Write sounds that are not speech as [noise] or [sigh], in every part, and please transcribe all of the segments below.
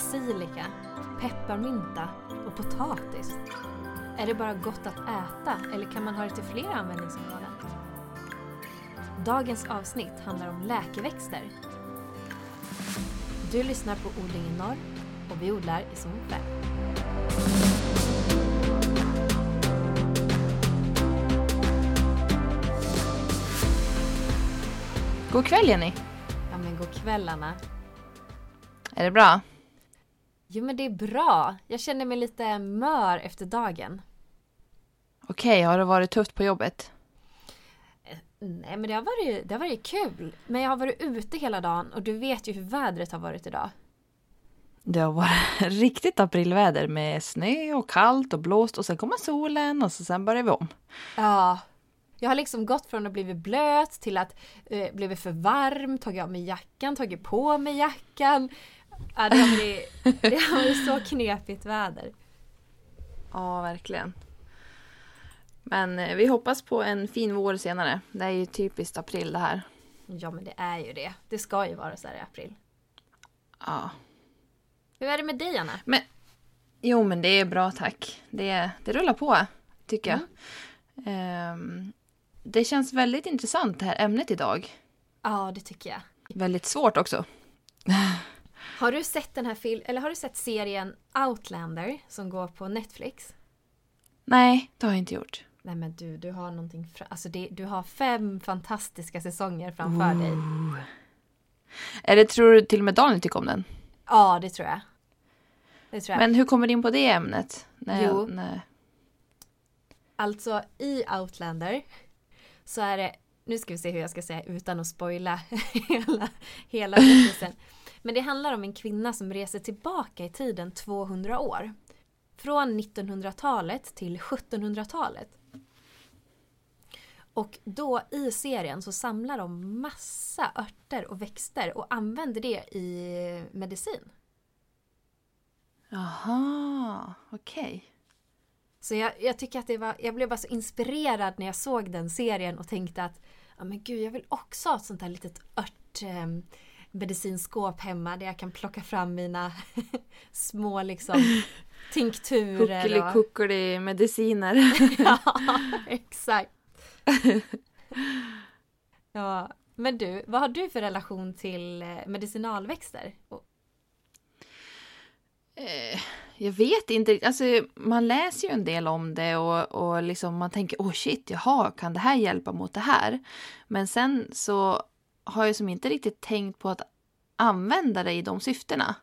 basilika, pepparmynta och potatis? Är det bara gott att äta eller kan man ha det till flera användningsområden? Dagens avsnitt handlar om läkeväxter. Du lyssnar på Odling i norr och vi odlar i Zonflä. God kväll Jenny! Ja men god kvällarna. Är det bra? Jo men det är bra. Jag känner mig lite mör efter dagen. Okej, har det varit tufft på jobbet? Nej men det har, varit, det har varit kul. Men jag har varit ute hela dagen och du vet ju hur vädret har varit idag. Det har varit [laughs] riktigt aprilväder med snö och kallt och blåst och sen kommer solen och så sen börjar vi om. Ja. Jag har liksom gått från att bli blöt till att eh, bli för varm, tagit av mig jackan, tagit på mig jackan. Ja, det, har varit, det har varit så knepigt väder. Ja, verkligen. Men eh, vi hoppas på en fin vår senare. Det är ju typiskt april det här. Ja men det är ju det. Det ska ju vara så här i april. Ja. Hur är det med dig Anna? Men, jo men det är bra tack. Det, det rullar på, tycker jag. Ehm, det känns väldigt intressant det här ämnet idag. Ja det tycker jag. Väldigt svårt också. Har du sett den här film eller har du sett serien Outlander som går på Netflix? Nej, det har jag inte gjort. Nej men du, du har någonting fra- alltså det, du har fem fantastiska säsonger framför dig. Är det, tror du till och med Daniel tycker om den? Ja, det tror jag. Det tror jag. Men hur kommer du in på det ämnet? Nej, Jo. nej. Alltså i Outlander så är det, nu ska vi se hur jag ska säga utan att spoila [laughs] hela, hela berättelsen. Men det handlar om en kvinna som reser tillbaka i tiden 200 år. Från 1900-talet till 1700-talet. Och då i serien så samlar de massa örter och växter och använder det i medicin. Jaha, okej. Så jag, jag tycker att det var, jag blev bara så inspirerad när jag såg den serien och tänkte att ja men gud jag vill också ha ett sånt här litet ört eh, medicinskåp hemma där jag kan plocka fram mina [laughs] små liksom [laughs] tinkturer. och- Kuckeli mediciner. [laughs] ja, exakt. ja, men du, vad har du för relation till eh, medicinalväxter? Och- Eh, jag vet inte. Alltså, man läser ju en del om det och, och liksom man tänker oh shit, jaha, kan det här hjälpa mot det här? Men sen så har jag som inte riktigt tänkt på att använda det i de syftena.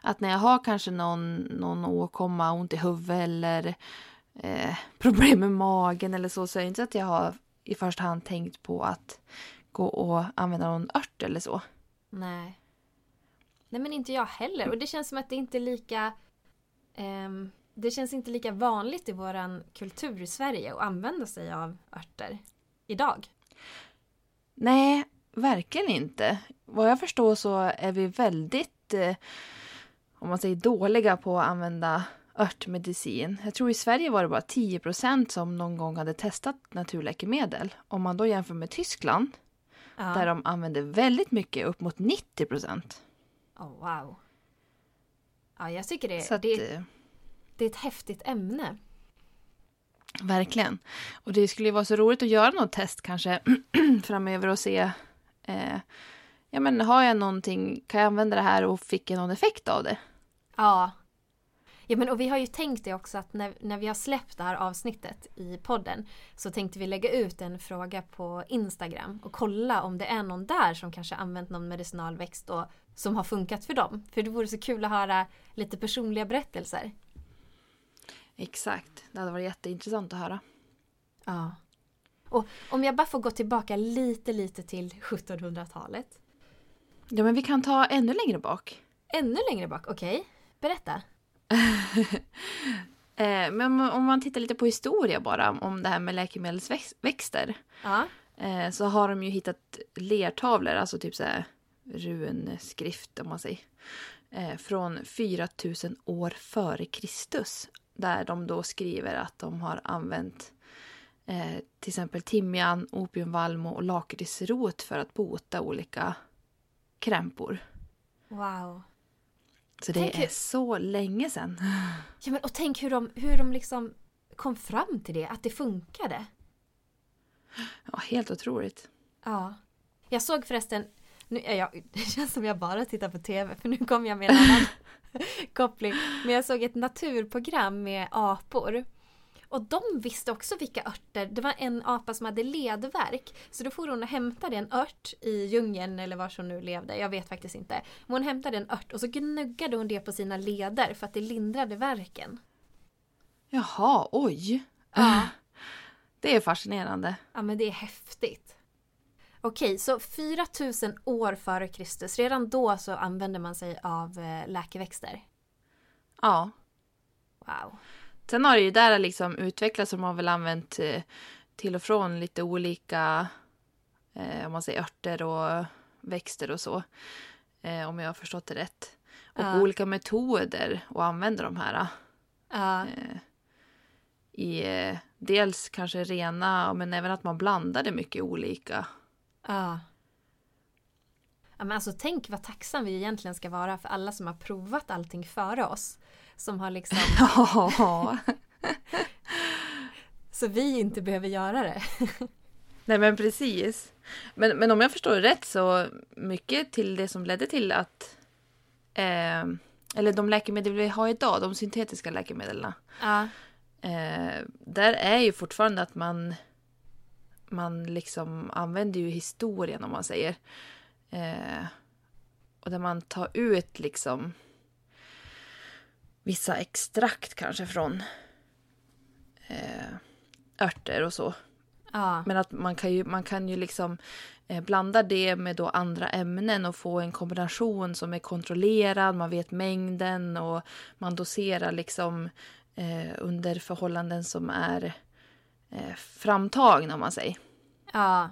Att när jag har kanske någon, någon åkomma, ont i huvudet eller eh, [laughs] problem med magen eller så, så är det inte att jag har i första hand tänkt på att gå och använda någon ört eller så. Nej. Nej men inte jag heller. Och det känns som att det inte är lika... ehm, det känns inte lika vanligt i våran kultur i Sverige att använda sig av örter idag. Nej, verkligen inte. Vad jag förstår så är vi väldigt, eh, om man säger dåliga på att använda örtmedicin. Jag tror i Sverige var det bara 10% som någon gång hade testat naturläkemedel. Om man då jämför med Tyskland, Ja. där de använder väldigt mycket, upp mot 90 Oh, wow. Ja, jag tycker det, Så att, det, eh, det är ett häftigt ämne. Verkligen. Och det skulle ju vara så roligt att göra något test kanske [clears throat] framöver och se eh, Ja men har jag någonting, kan jag använda det här och fick jag någon effekt av det? Ja. Ja men och vi har ju tänkt det också att när, när vi har släppt det här avsnittet i podden så tänkte vi lägga ut en fråga på Instagram och kolla om det är någon där som kanske använt någon medicinalväxt och som har funkat för dem. För det vore så kul att höra lite personliga berättelser. Exakt, det hade varit jätteintressant att höra. Ja. Och om jag bara får gå tillbaka lite lite till 1700-talet. Ja men vi kan ta ännu längre bak. Ännu längre bak, okej? Berätta. [laughs] Eh, men om- om man tittar lite på historia bara om det här med läkemedelsväxter. Ja. Eh, så har de ju hittat lertavlor, alltså typ så här runskrift om man säger. Eh, från 4000 år före Kristus. Där de då skriver att de har använt eh, till exempel timjan, opiumvalmo och lakritsrot för att bota olika krämpor. Wow. Så det Tänk är hur- så länge sedan. Ja, men, och tänk hur de, hur de liksom kom fram till det, att det funkade. Ja, helt otroligt. Ja. Jag såg förresten, nu, ja, jag, [laughs] det känns som jag bara tittar på TV för nu kom jag med en annan [laughs] koppling. Men jag såg ett naturprogram med apor. Och de visste också vilka örter, det var en apa som hade ledvärk. Så då får hon och hämtade en ört i djungeln eller var hon nu levde, jag vet faktiskt inte. Men hon hämtade en ört och så gnuggade hon det på sina leder för att det lindrade värken. Jaha, oj. Ja. [laughs] Det är fascinerande. Ja men det är häftigt. Okej, så 4000 år före Kristus, redan då så använde man sig av eh, läkeväxter. Ja. Wow. Sen har det ju där liksom utvecklats som har väl använt eh, till och från lite olika eh, om man säger örter och växter och så. Eh, om jag har förstått det rätt. Och Ja. olika metoder att använda de här. Ja, Eh, I eh, dels kanske rena, men även att man blandade mycket olika. ja. Ja, men alltså tänk vad tacksam vi egentligen ska vara för alla som har provat allting före oss. Som har liksom, [laughs] [laughs] så vi inte behöver göra det. [laughs] Nej men precis. Men, men om jag förstår rätt så mycket till det som ledde till att eh, eller de läkemedel vi har idag, de syntetiska läkemedlen. Ja, Eh, där är ju fortfarande att man man liksom använder ju historien om man säger. Eh, och där man tar ut liksom vissa extrakt kanske från eh, örter och så. ja, Men att man kan ju, man kan ju liksom eh, blanda det med då andra ämnen och få en kombination som är kontrollerad, man vet mängden och man doserar liksom eh, under förhållanden som är eh, framtagna om man säger. ja.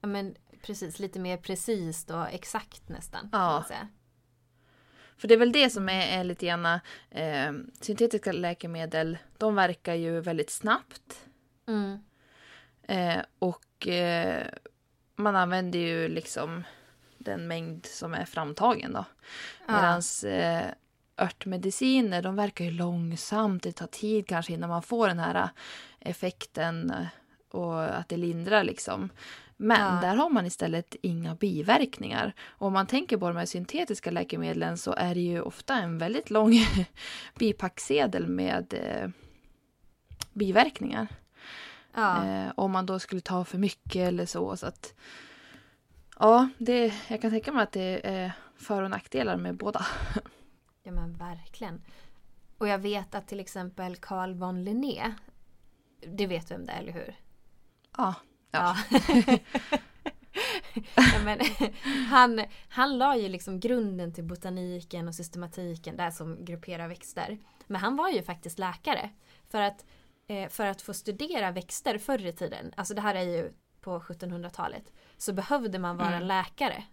Ja men precis, lite mer precis och exakt nästan. kan Ja. man säga. För det är väl det som är, är lite grann, eh, syntetiska läkemedel, de verkar ju väldigt snabbt. Mm. Eh, och eh, man använder ju liksom den mängd som är framtagen då. Ja. Medan eh, örtmediciner, de verkar ju långsamt. Det tar tid kanske innan man får den här eh, effekten eh, och att det lindrar liksom. Men Ja. där har man istället inga biverkningar. Och om man tänker på de här syntetiska läkemedlen så är det ju ofta en väldigt lång [laughs] bipacksedel med eh, biverkningar. Ja. Eh, om man då skulle ta för mycket eller så. så att, ja, det, jag kan tänka mig att det är för och nackdelar med båda. [laughs] Ja men verkligen. Och jag vet att till exempel Carl von Linné, det vet du om det är, eller hur? Ja, Ja. [laughs] ja, men, han, han la ju liksom grunden till botaniken och systematiken där som grupperar växter. Men han var ju faktiskt läkare. För att, eh, för att få studera växter förr i tiden, alltså det här är ju på 1700-talet, så behövde man vara Mm. läkare.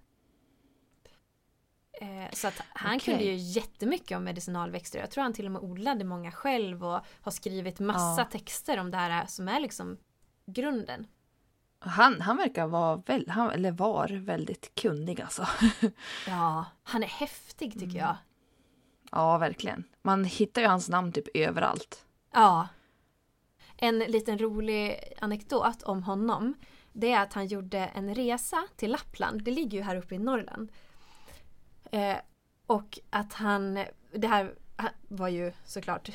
Eh, Så att han Okej. kunde ju jättemycket om medicinalväxter. Jag tror han till och med odlade många själv och har skrivit massa Ja. texter om det här som är liksom grunden. Han, han verkar vara, väl, han, eller var väldigt kunnig alltså. [laughs] Ja, han är häftig tycker jag. Ja, verkligen. Man hittar ju hans namn typ överallt. Ja. En liten rolig anekdot om honom. Det är att han gjorde en resa till Lappland. Det ligger ju här uppe i Norrland. Eh, och att han, det här var ju såklart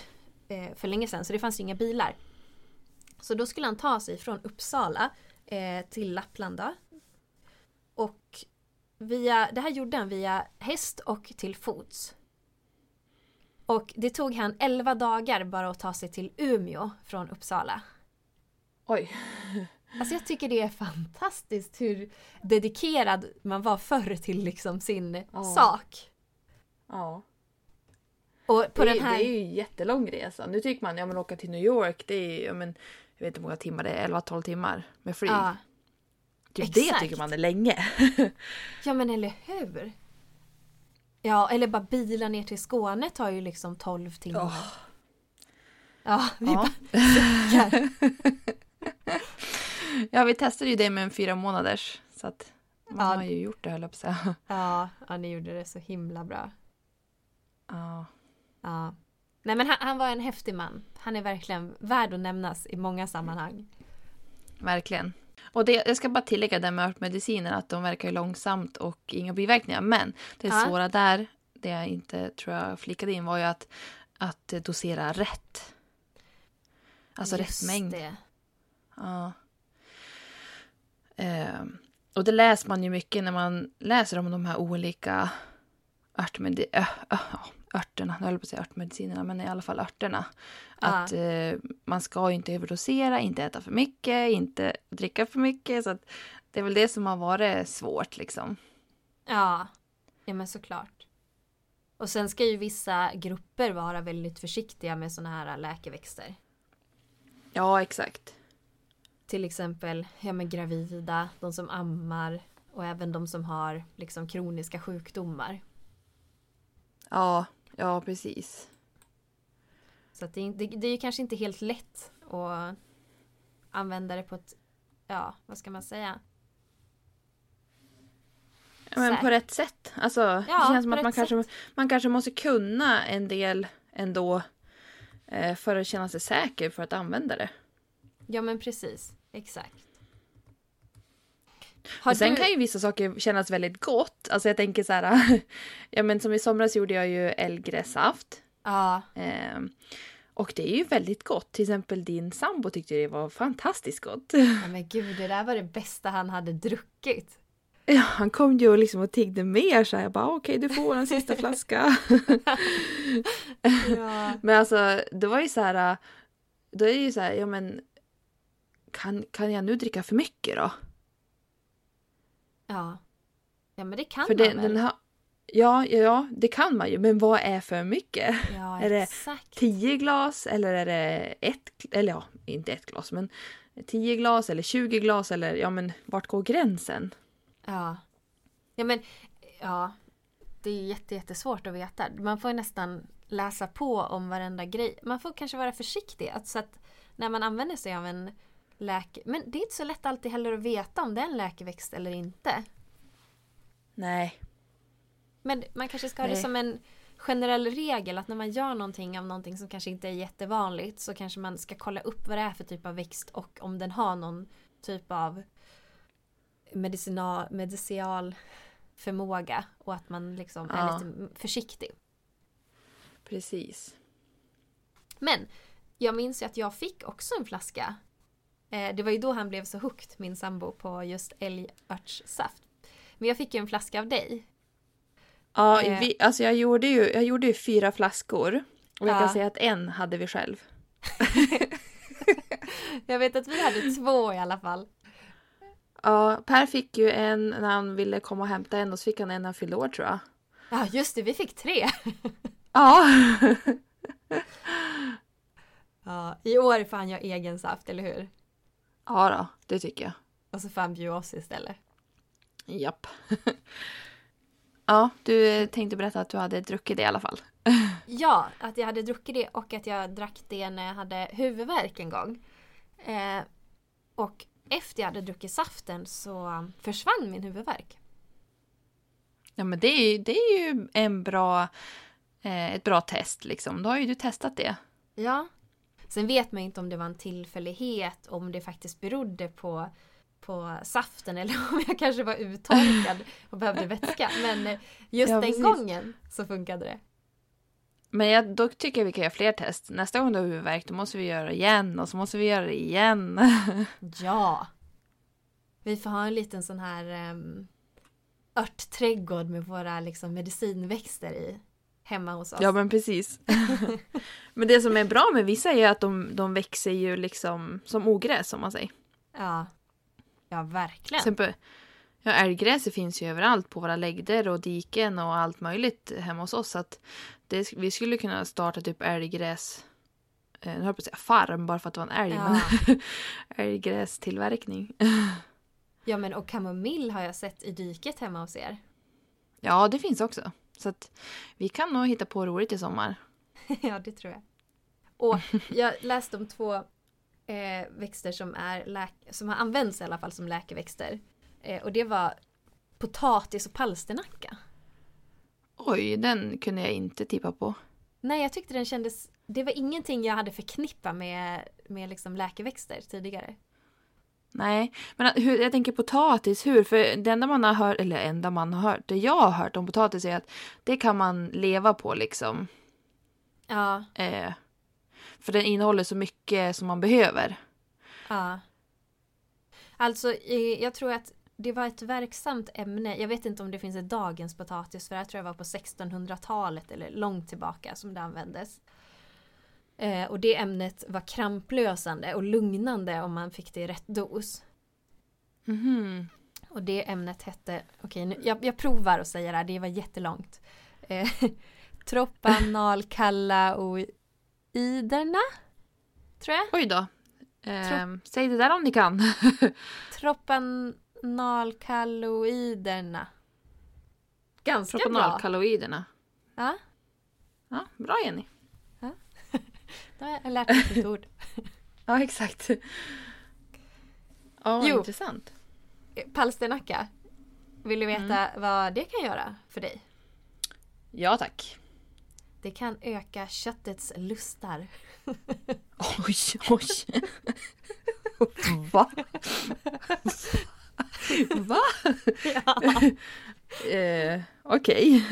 eh, för länge sedan så det fanns ju inga bilar. Så då skulle han ta sig från Uppsala eh, till Lappland då. Och via, det här gjorde han via häst och till fots. Och det tog han 11 dagar bara att ta sig till Umeå från Uppsala. Oj. Alltså jag tycker det är fantastiskt hur dedikerad man var förr till liksom sin Ja. sak. Ja. Och på det, den här... det är ju en jättelång resa. Nu tycker man, ja men åka till New York, det är ju, ja, men, jag vet inte hur många timmar det är, 11-12 timmar med flyg. ja. typ det tycker man är länge. [laughs] ja men eller hur? Ja eller bara bilar ner till Skåne tar ju liksom 12 timmar. Åh. Ja, vi Ja. bara [laughs] ja, vi testade ju det med en fyra månaders. Så att man Ja. har ju gjort det höll jag på att säga. Ja, ja, ni gjorde det så himla bra. Ja. Ja. Nej men han, han var en häftig man. Han är verkligen värd att nämnas i många sammanhang. Verkligen. Och det, jag ska bara tillägga det med örtmediciner att de verkar långsamt och inga biverkningar. Men det Ja. svåra där, det jag inte tror jag flikade in var ju att, att dosera rätt. Alltså Just rätt mängd. Det. Ja. Ehm, och det läser man ju mycket när man läser om de här olika örtmedi- ö, ö, örterna. Nu höll på att säga örtmedicinerna, men i alla fall örterna. Ja. Att eh, man ska ju inte överdosera, inte äta för mycket, inte dricka för mycket. Så det är väl det som har varit svårt liksom. Ja. ja, men såklart. Och sen ska ju vissa grupper vara väldigt försiktiga med såna här läkeväxter. Ja, exakt. Till exempel ja, men gravida, de som ammar och även de som har liksom kroniska sjukdomar. Ja, ja precis. Så det, det, det är ju kanske inte helt lätt att använda det på ett, ja vad ska man säga? Ja, Men på rätt sätt. Alltså, Ja, det känns som att man kanske, sätt. man kanske måste kunna en del ändå eh, för att känna sig säker för att använda det. Ja men precis, exakt. Har sen du... kan ju vissa saker kännas väldigt gott. Alltså jag tänker så här, [laughs] ja men som i somras gjorde jag ju älgrässaft. Ja, Ehm, och det är ju väldigt gott. Till exempel din sambo tyckte det var fantastiskt gott. ja, men gud det där var det bästa han hade druckit. [laughs] Ja, han kom ju och liksom och tiggde mer så här, jag bara okej du får en [laughs] sista flaska. Ja. Men alltså det var ju så här, då är det ju så här, ja men kan, kan jag nu dricka för mycket då? Ja. Ja men det kan För man det, väl? den har, ja, ja, det kan man ju, men vad är för mycket? Ja [laughs] är det. Tio glas eller är det ett, eller ja, inte ett glas men tio glas eller 20 glas eller ja men vart går gränsen? Ja. Ja men, ja. Det är jätte, jättesvårt att veta. Man får nästan läsa på om varenda grej. Man får kanske vara försiktig. Att, så att när man använder sig av en läke... Men det är inte så lätt alltid heller att veta om det är en läkeväxt eller inte. Nej. Men man kanske ska ha det som en generell regel att när man gör någonting av någonting som kanske inte är jättevanligt så kanske man ska kolla upp vad det är för typ av växt och om den har någon typ av medicinal, medicinal förmåga och att man liksom är Ja. lite försiktig. Precis. Men jag minns ju att jag fick också en flaska. Eh, det var ju då han blev så hooked, min sambo, på just älgörtssaft. Men jag fick ju en flaska av dig. Ja, Eh. vi, alltså jag gjorde, ju, jag gjorde ju fyra flaskor. Och jag Ja. kan säga att en hade vi själv. [laughs] Jag vet att vi hade två i alla fall. Ja, Per fick ju en när han ville komma och hämta en och så fick han en när han fyllde år tror jag. Ja just det, vi fick tre. [laughs] Ja. [laughs] Ja, I år får han göra egen saft, eller hur? Ja då, det tycker jag. Och så får han bjuda oss istället. Japp. [laughs] ja, du tänkte berätta att du hade druckit det i alla fall. [laughs] Ja, att jag hade druckit det och att jag drack det när jag hade huvudvärk en gång. Eh, och efter jag hade druckit saften så försvann min huvudvärk. Ja men det är det är ju en bra, eh, ett bra test liksom. Då har ju du testat det. Ja. Sen vet man inte om det var en tillfällighet, om det faktiskt berodde på, på saften eller [laughs] om jag kanske var uttorkad och behövde vätska. Men eh, just Ja, den precis. gången så funkade det. Men jag, då tycker jag vi kan göra fler test. Nästa gång du har huvudvärk då måste vi göra det igen och så måste vi göra det igen. [laughs] Ja! Vi får ha en liten sån här um, örtträdgård med våra liksom, medicinväxter i hemma hos oss. ja men precis. [laughs] men det som är bra med vissa är att de, de växer ju liksom som ogräs om man säger. ja. Ja, Till verkligen. exempel, ja, älggräset finns ju överallt på våra läggder och diken och allt möjligt hemma hos oss. Så att det, vi skulle kunna starta typ älggräs, eh, nu höll jag på att säga farm bara för att det var en älg, Ja. men [laughs] älggrästillverkning. Ja, men och kamomill har jag sett i diket hemma hos er. Ja, det finns också. Så att vi kan nog hitta på roligt i sommar. [laughs] ja, det tror jag. Och jag läste om två eh, växter som, är läk- som har använts i alla fall som läkeväxter. Eh, och det var potatis och palsternacka. Oj, den kunde jag inte tippa på. Nej, jag tyckte den kändes... Det var ingenting jag hade förknippat med, med liksom läkeväxter tidigare. Nej, men hur, jag tänker potatis, hur? För det enda man har hört, eller enda man har hört, det jag har hört om potatis är att det kan man leva på liksom. Ja, Eh, för den innehåller så mycket som man behöver. ja. Alltså, jag tror att det var ett verksamt ämne. Jag vet inte om det finns i dagens potatis, för det här tror jag var på 1600-talet eller långt tillbaka som det användes. Eh, och det ämnet var kramplösande och lugnande om man fick det i rätt dos. Mhm. Och det ämnet hette, okej nu, jag, jag provar att säga det här, det var jättelångt. Eh, [laughs] Troppanalkallaoiderna? Tror jag. Oj då. Eh, säg det där om ni kan. [laughs] Troppanalkalloiderna. Ganska bra. Propanalkalloiderna. Ja, Ja, bra Jenny. Då har jag lärt mig ett nytt ord. Ja, exakt. Ja, Jo. intressant. Palsternacka. Vill du veta Mm. vad det kan göra för dig? Ja, tack. Det kan öka köttets lustar. [laughs] Oj, oj. Va? Va? [laughs] Ja. Eh, Okej.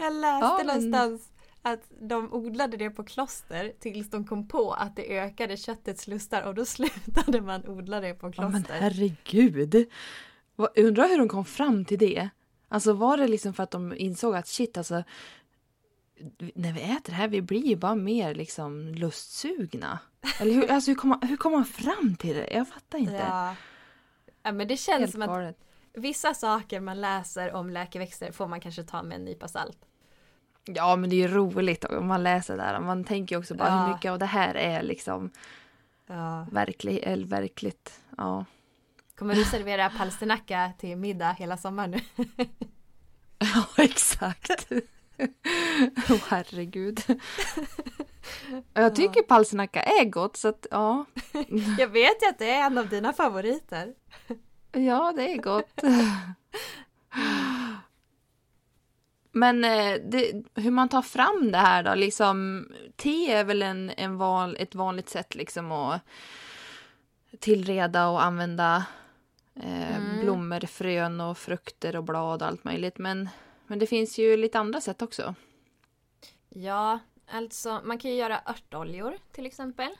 Jag läste Ja, någonstans att de odlade det på kloster tills de kom på att det ökade köttets lustar och då [laughs] slutade man odla det på Ja, kloster. men herregud. Undrar hur de kom fram till det. Alltså var det liksom för att de insåg att shit alltså. När vi äter det här vi blir ju bara mer liksom lustsugna. Eller hur, alltså, hur, kom man, hur kom man fram till det? Jag fattar inte. ja. ja men det känns Helt som att galet. vissa saker man läser om läkeväxter får man kanske ta med en nypa salt. Ja men det är ju roligt om man läser där. Man tänker också bara Ja. hur mycket av det här är liksom Ja. verklig, eller verkligt. Ja. Kommer du servera palsternacka till middag hela sommaren nu? [laughs] Ja exakt. [laughs] Åh herregud. Jag tycker palsternacka är gott så att ja. [laughs] Jag vet ju att det är en av dina favoriter. Ja det är gott. Men eh, det, hur man tar fram det här då, liksom te är väl en, en val, ett vanligt sätt liksom att tillreda och använda eh, Mm. blommor, frön och frukter och blad och allt möjligt. Men, men det finns ju lite andra sätt också. Ja, alltså man kan ju göra örtoljor till exempel.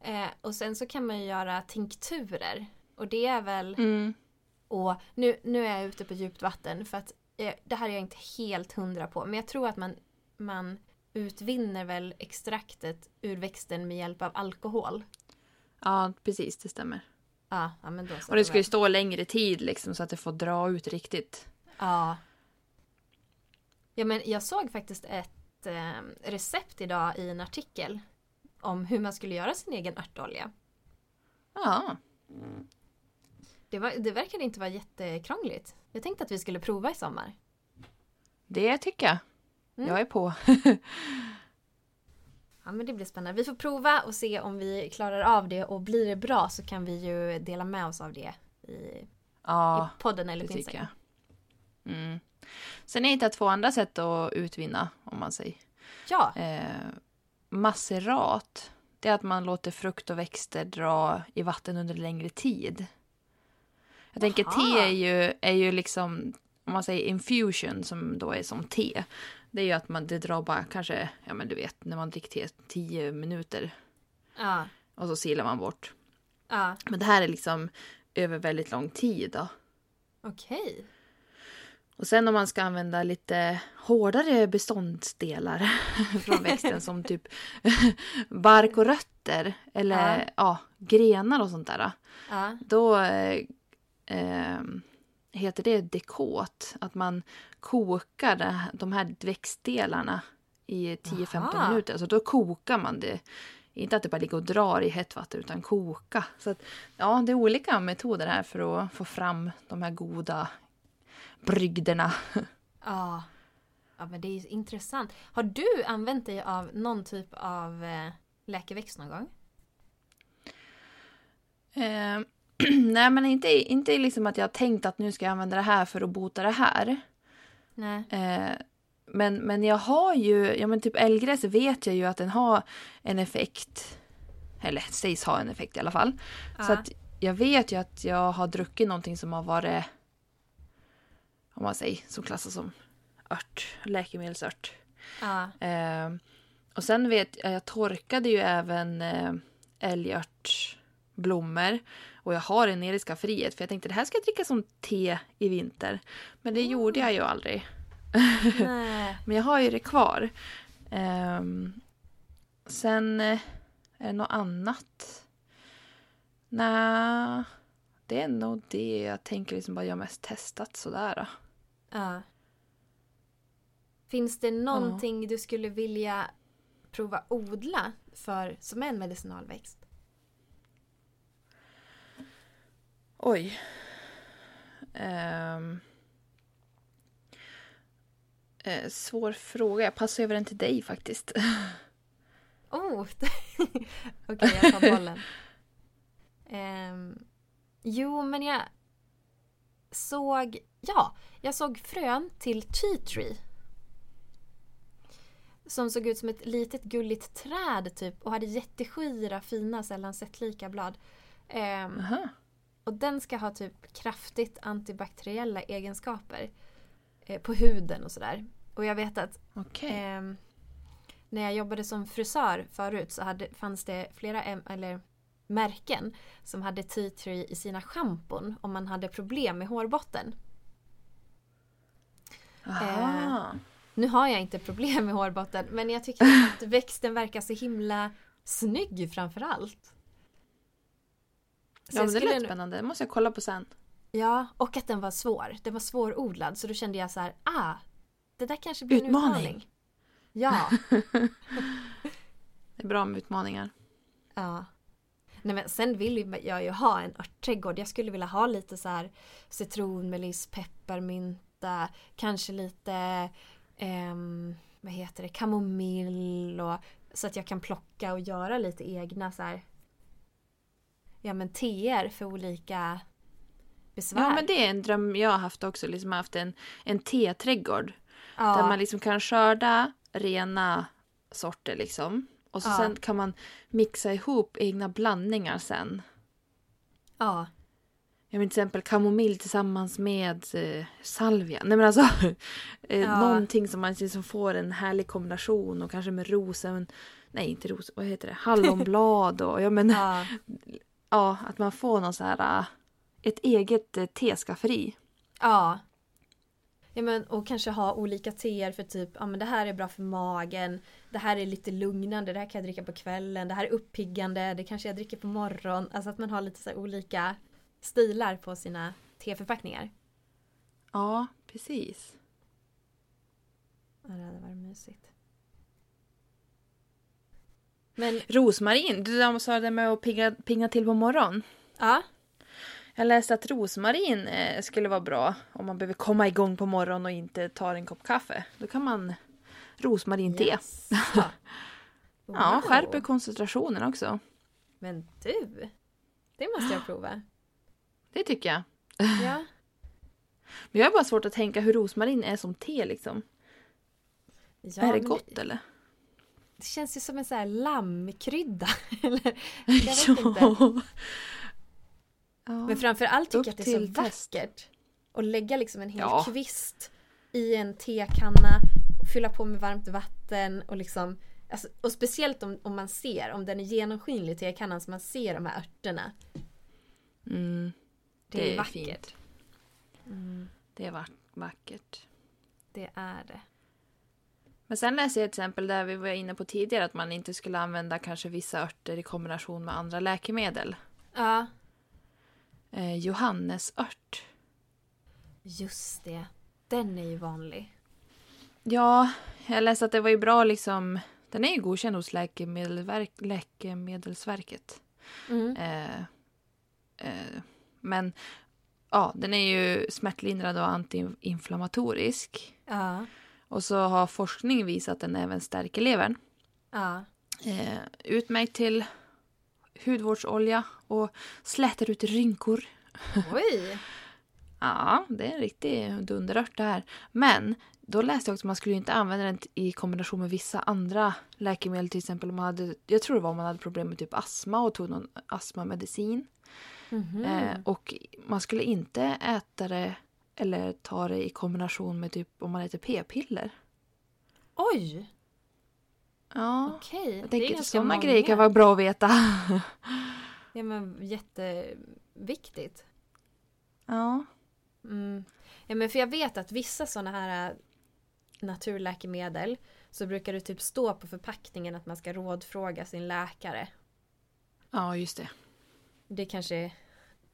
Eh, och sen så kan man ju göra tinkturer. Och det är väl... Mm. Och nu, nu är jag ute på djupt vatten för att det här är jag inte helt hundra på. Men jag tror att man, man utvinner väl extraktet ur växten med hjälp av alkohol. Ja precis, det stämmer. Ja, ja men då. Och det ska ju stå längre tid liksom så att det får dra ut riktigt. Ja. Ja men jag såg faktiskt ett eh, recept idag i en artikel. Om hur man skulle göra sin egen örtolja. Ja, Det, var, det verkade inte vara jättekrångligt. Jag tänkte att vi skulle prova i sommar. det tycker jag. Mm. Jag är på. [laughs] Ja men det blir spännande. Vi får prova och se om vi klarar av det och blir det bra så kan vi ju dela med oss av det i, Ja, i podden eller på Instagram. Mm. Sen är det två andra sätt att utvinna, om man säger. Ja, Eh, masserat, det är att man låter frukt och växter dra i vatten under längre tid. Jag tänker Aha. te är ju, är ju liksom, om man säger infusion som då är som te. Det är ju att man, det drar bara kanske, ja men du vet, när man dricker te, 10 minuter. ja, Och så silar man bort. ja. Men det här är liksom över väldigt lång tid då. Okej. Och sen om man ska använda lite hårdare beståndsdelar [laughs] från växten som typ [laughs] bark och rötter eller Ja. ja. grenar och sånt där. Ja, Då eh, heter det dekot. Att man kokar de här växtdelarna i 10-15 Aha. minuter. Så då kokar man det. Inte att det bara ligger och drar i hett vatten utan koka. Så att, ja, det är olika metoder här för att få fram de här goda brygderna. [laughs] ja. Ja men det är intressant. Har du använt dig av någon typ av eh, läkeväxt någon gång? Eh, [clears throat] nej men inte, inte liksom att jag har tänkt att nu ska jag använda det här för att bota det här. Nej. Eh, Men, men jag har ju, ja men typ älgräs vet jag ju att den har en effekt. Eller sägs ha en effekt i alla fall. Så Ja. att jag vet ju att jag har druckit någonting som har varit, om man säger, som klassas som ört, läkemedelsört. Ja. Eh, och sen vet jag, jag torkade ju även eh, älgörtsblommor. Och jag har en nere i skafferiet för jag tänkte det här ska jag dricka som te i vinter. Men det gjorde jag ju aldrig. Nej. [laughs] Men jag har ju det kvar. Ehm, sen eh, är det något annat? Nej, det är nog det jag tänker liksom bara jag mest testat sådär. Ja. Finns det någonting du skulle vilja prova odla för, som är en medicinalväxt? Oj. Ehm. Eh, svår fråga. Jag passar över den till dig faktiskt. [laughs] Oh! [laughs] Okej, jag tar bollen. Ehm, jo, men jag såg... Ja, jag såg frön till tea tree. Som såg ut som ett litet gulligt träd typ och hade jätteskira, fina, sällan sett lika blad. Ehm, Aha. Och den ska ha typ kraftigt antibakteriella egenskaper. Eh, på huden och sådär. Och jag vet att Okej. Ehm, när jag jobbade som frisör förut så hade, fanns det flera eller, märken som hade tea tree i sina schampon om man hade problem med hårbotten. Aha. Nu har jag inte problem med hårbotten men jag tycker att växten verkar så himla snygg framförallt. Så ja, men det lät nu- spännande. Det måste jag kolla på sen. Ja, och att den var svår. Den var svårodlad så då kände jag så här, ah, det där kanske blir Utmaning. en utmaning. Ja. [laughs] Det är bra med utmaningar. Ja. Nej, men sen vill jag ju ha en örtträdgård. Jag skulle vilja ha lite så här citronmeliss, pepparmynta, kanske lite ehm, vad heter det, kamomill och så att jag kan plocka och göra lite egna så här ja men teer för olika besvär. Ja, men det är en dröm jag har haft också. Liksom haft en, en teträdgård. Ja. Där man liksom kan skörda rena sorter liksom. Och så Ja. sen kan man mixa ihop egna blandningar sen. ja. Jag menar till exempel kamomill tillsammans med eh, salvia. Nej men alltså [laughs] eh, Ja. någonting som man liksom får en härlig kombination och kanske med rosen. Nej inte ros, vad heter det? Hallonblad och jag menar ja. [laughs] ja. att man får någon så här eh, ett eget eh, teskafferi. Ja. Ja men och kanske ha olika teer för typ, ja men det här är bra för magen. Det här är lite lugnande, det här kan jag dricka på kvällen. Det här är uppiggande, det kanske jag dricker på morgonen. Alltså att man har lite så olika stilar på sina teförpackningar. Ja, precis. Ja det hade varit mysigt. Men Rosmarin, du sa det med att pigga, pinga till på morgonen. ja, Jag läste att rosmarin eh, skulle vara bra om man behöver komma igång på morgonen och inte tar en kopp kaffe. Då kan man rosmarinte. [laughs] Ja, Wow. skärper koncentrationen också. Men du! Det måste jag prova. [gasps] Det tycker jag. Ja. [laughs] Men jag har bara svårt att tänka hur rosmarin är som te liksom. ja är det men gott eller? Det känns ju som en sån här lammkrydda. [laughs] Eller, jag vet inte. Ja. Men framför allt tycker Upp jag att det är så test. vackert. Och lägga liksom en hel Ja. kvist i en tekanna och fylla på med varmt vatten och liksom alltså, och speciellt om, om man ser, om den är genomskinlig tekannan så man ser de här örterna. Mm, Det, Det är, är vackert. fint. Mm, det var vackert. det är det. Men sen läste jag ett exempel där vi var inne på tidigare att man inte skulle använda kanske vissa örter i kombination med andra läkemedel. Ja, Eh, johannesört. just det. Den är ju vanlig. Ja, jag läste att det var ju bra liksom. Den är ju godkänd hos läkemedelsverk, Läkemedelsverket. Mm. Eh, eh, men ja, den är ju smärtlindrande och antiinflammatorisk. Ja, Och så har forskning visat att den även stärker levern. ja. Eh, utmärkt till hudvårdsolja och slätar ut rynkor. Oj! [laughs] Ja, det är en riktig dunderört det här. Men då läste jag också att man skulle inte använda den i kombination med vissa andra läkemedel. Till exempel om man hade, jag tror det var om man hade problem med typ astma och tog någon astmamedicin. Mhm. Eh, och man skulle inte äta det eller ta det i kombination med typ om man äter p-piller. Oj! Ja, Okej. jag tänker att sådana många. grejer kan vara bra att veta. [laughs] Ja men jätteviktigt. ja. Mm. Ja men för jag vet att vissa sådana här äh, naturläkemedel så brukar det typ stå på förpackningen att man ska rådfråga sin läkare. ja, just det. Det kanske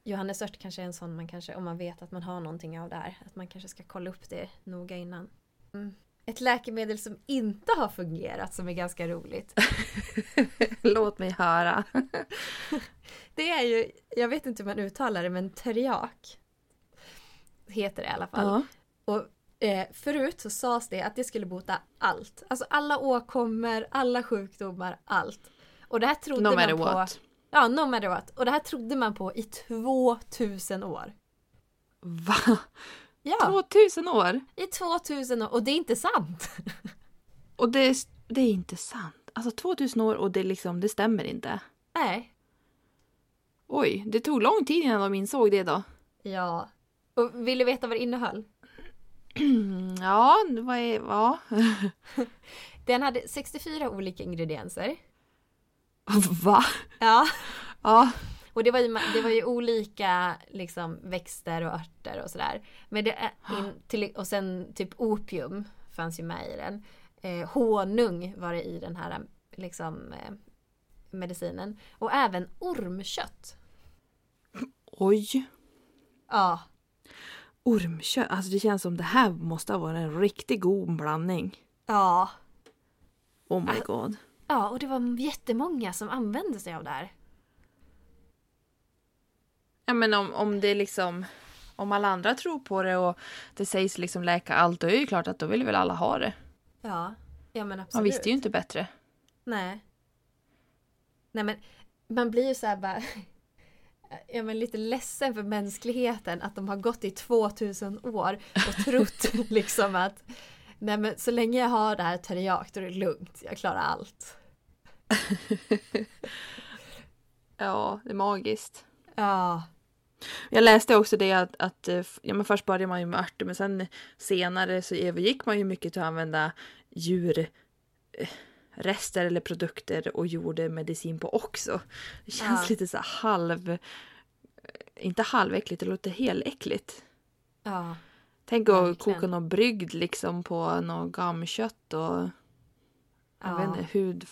Johannesört kanske är en sån man kanske, om man vet att man har någonting av det här, att man kanske ska kolla upp det noga innan. Mm. Ett läkemedel som inte har fungerat som är ganska roligt. [laughs] Låt mig höra. [laughs] Det är ju, jag vet inte hur man uttalar det, men teriak. Heter det i alla fall. Ja. Och eh, förut så sades det att det skulle bota allt. Alltså alla åkommor, alla sjukdomar, allt. Och det här trodde No man på. what. Ja, no matter what. Och det här trodde man på i 2000 år. Va? Ja, 2000 år? i 2000 år. Och det är inte sant. Och det är, det är inte sant. Alltså 2000 år och det, liksom, det stämmer inte. Nej. Oj, det tog lång tid innan de insåg det då. Ja. Och vill du veta vad det innehöll? [clears throat] Ja, vad är... Ja. [laughs] Den hade 64 olika ingredienser. [laughs] Va? Ja. Ja. Och det var ju, det var ju olika liksom, växter och örter och sådär. Men det in, till, och sen typ opium fanns ju med i den. Eh, honung var det i den här liksom, eh, medicinen. Och även ormkött. Oj. Ja, Ormkött. Alltså det känns som det här måste ha varit en riktigt god blandning. ja. Oh my god. Ja, och det var jättemånga som använde sig av det här. Ja men om, om det liksom... Om alla andra tror på det och det sägs liksom läka allt, då är det ju klart att då vill väl alla ha det. Ja, ja men absolut. Man visste ju inte bättre. Nej. Nej men man blir ju så här bara [laughs] Ja men lite ledsen för mänskligheten att de har gått i 2000 år och trott [laughs] liksom att Nej men så länge jag har det här teriak då är det lugnt, jag klarar allt. [laughs] Ja, det är magiskt. Ja. Jag läste också det att, att eh, ja, men först började man ju med örter men sen senare så övergick man ju mycket till att använda djur eh, eller produkter och gjorde medicin på också. Det känns Ja. lite så halv... eh, Inte halväckligt, det låter heläckligt. Ja. Tänk att Verkligen. koka något brygd liksom på något gammkött och jag vet Ja. inte, hud,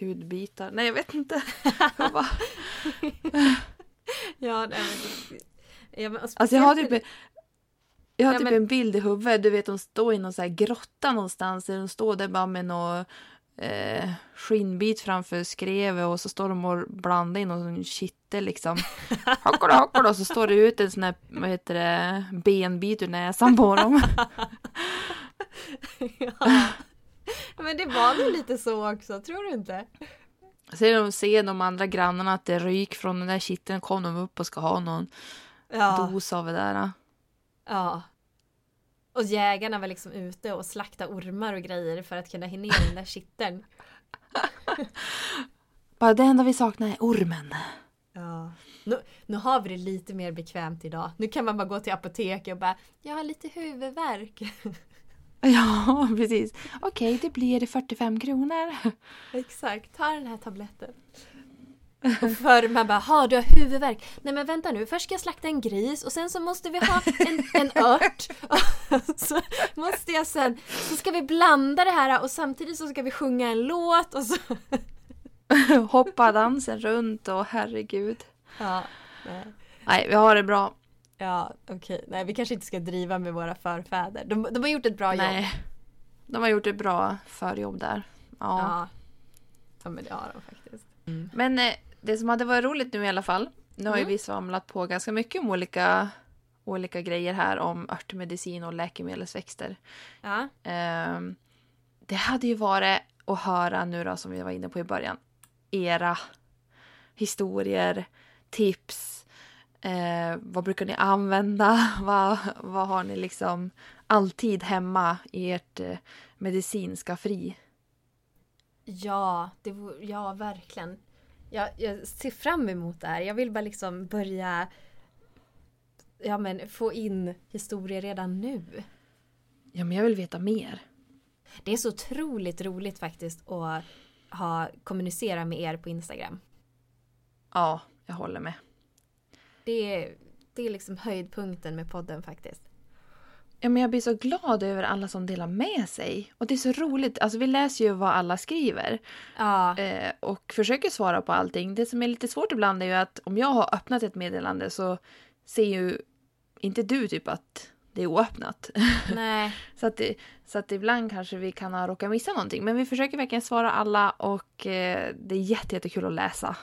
hudbitar. Nej jag vet inte. [laughs] Jag bara- Ja, nej, men, ja, men, och Alltså jag har speciellt- typ, jag har Ja, typ men- en bild i huvudet. Du vet de står i någon så här grotta någonstans. De står där bara med någon eh, skinnbit framför skrevet och så står de och blandar in någon kittel liksom. [laughs] Hockolo hockolo och så står det ut en sån här, vad heter det, benbit ur näsan på dem. [laughs] ja. [laughs] Men det var nog lite så också, tror du inte? Sen de ser de andra grannarna att det ryk från den där kitteln kom de upp och ska ha någon Ja. dos av det där. Ja. Och jägarna var liksom ute och slaktade ormar och grejer för att kunna hinna den där kitteln. [laughs] Bara det enda vi saknar är ormen. Ja. Nu, nu har vi det lite mer bekvämt idag. Nu kan man bara gå till apoteket och bara Jag har lite huvudvärk. [laughs] [laughs] Ja, precis. Okej, det blir 45 kronor. Exakt, ta den här tabletten. Och förr man bara, ha du har huvudvärk. Nej men vänta nu, först ska jag slakta en gris och sen så måste vi ha en, en ört. [laughs] Och så måste jag sen, så ska vi blanda det här och samtidigt så ska vi sjunga en låt och så. [laughs] Hoppa dansen runt och herregud. Ja, nej. Nej, vi har det bra. Ja, okej. Nej, vi kanske inte ska driva med våra förfäder. De, de har gjort ett bra jobb. Nej. De har gjort ett bra förjobb där. Ja. Ja. ja, men det har de faktiskt. Men eh, det som hade varit roligt nu i alla fall. Nu har ju Mm. vi svamlat på ganska mycket om olika, olika grejer här om örtmedicin och läkemedelsväxter. Ja, Ehm, det hade ju varit att höra nu då, som vi var inne på i början, era historier, tips, Eh, vad brukar ni använda? [laughs] vad, vad har ni liksom alltid hemma i ert eh, medicinska fri? Ja, det, ja verkligen. Jag, jag ser fram emot det här. Jag vill bara liksom börja ja, men, få in historier redan nu. Ja, men jag vill veta mer. Det är så otroligt roligt faktiskt att ha, kommunicera med er på Instagram. Ja, jag håller med. Det är, det är liksom höjdpunkten med podden faktiskt. Ja, men jag blir så glad över alla som delar med sig. Och det är så roligt. Alltså, vi läser ju vad alla skriver. Ja, Eh, och försöker svara på allting. Det som är lite svårt ibland är ju att om jag har öppnat ett meddelande så ser ju inte du typ att det är oöppnat. [laughs] nej. så, att så att ibland kanske vi kan ha råkat missa någonting. Men vi försöker verkligen svara alla och eh, det är jätte, jättekul att läsa.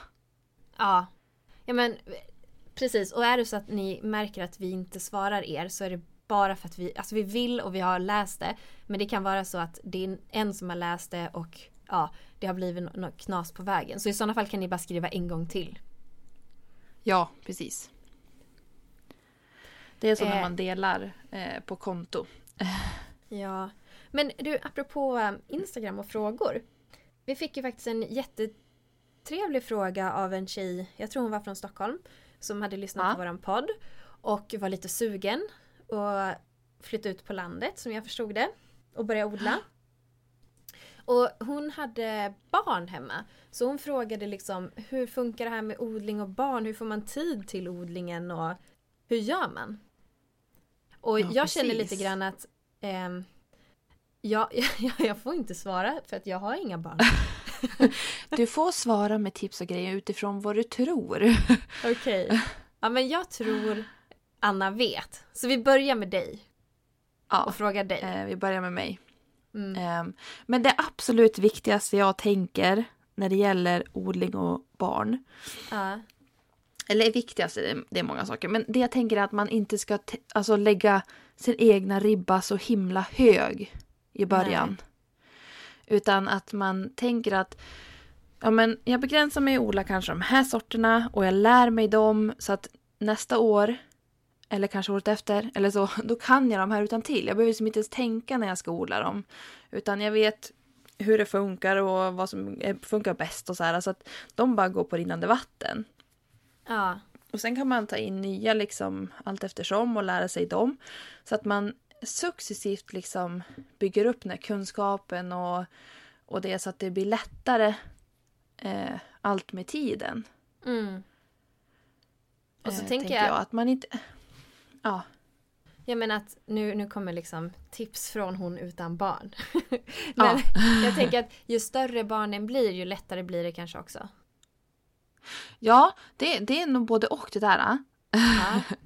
Ja. Ja men precis. Och är det så att ni märker att vi inte svarar er så är det bara för att vi, alltså vi vill och vi har läst det. Men det kan vara så att det är en som har läst det och ja, det har blivit nå- något knas på vägen. Så i sådana fall kan ni bara skriva en gång till. Ja, precis. Det är så när Eh. man delar eh, på konto. [laughs] Ja. Men du, apropå eh, Instagram och frågor. Vi fick ju faktiskt en jättetrevlig fråga av en tjej, jag tror hon var från Stockholm, som hade lyssnat Ja. på våran podd och var lite sugen och flytta ut på landet som jag förstod det och börja odla. Och hon hade barn hemma. Så hon frågade liksom hur funkar det här med odling och barn? Hur får man tid till odlingen och hur gör man? Och Ja, jag känner precis. lite grann att ehm, jag, [laughs] jag, jag får inte svara för att jag har inga barn. [laughs] [laughs] Du får svara med tips och grejer utifrån vad du tror. Okej. [laughs] Ja men jag tror Anna vet. Så vi börjar med dig Ja, och frågar dig. eh, vi börjar med mig. Mm. Ehm, Men det absolut viktigaste jag tänker när det gäller odling och barn. Ja. Eller viktigaste, det- är många saker. Men det jag tänker är att man inte ska alltså, lägga sin egna ribba så himla hög i början. Utan att man tänker att ja, men jag begränsar mig att odla kanske de här sorterna och jag lär mig dem så att nästa år eller kanske året efter eller så, [laughs] då kan jag de här utan till. Jag behöver liksom inte ens tänka när jag ska odla dem. Utan jag vet hur det funkar och vad som funkar bäst och så här. Så att de bara går på rinnande vatten. Ja. Och sen kan man ta in nya liksom allt eftersom och lära sig dem. Så att man successivt liksom bygger upp den här kunskapen och, och det så att det blir lättare eh, allt med tiden. Mm. Och så eh, tänker jag, att man inte... Ja, jag menar att nu, nu kommer liksom tips från hon utan barn. [laughs] Men Ja. jag tänker att ju större barnen blir ju lättare blir det kanske också. ja det, det är nog både och det där. ah. Ja. [laughs]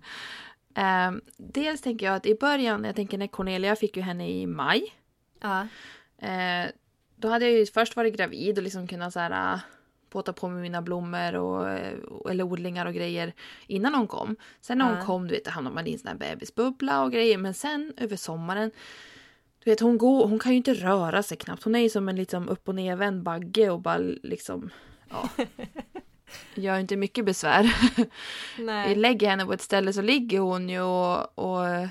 Eh, dels tänker jag att i början, jag tänker när Cornelia fick ju henne i maj. Ja. Eh, då hade jag ju först varit gravid och liksom kunnat så här, äh, påta på med mina blommor och, eh, eller odlingar och grejer innan hon kom. Sen när hon Ja. kom, du vet, hamnade man i en sån här bebisbubbla och grejer. Men sen över sommaren, du vet, hon, går, hon kan ju inte röra sig knappt. Hon är ju som en liksom upp och nervänd bagge och bara liksom, ja. [laughs] Gör inte mycket besvär. Jag [laughs] Nej. lägger henne på ett ställe så ligger hon ju och, och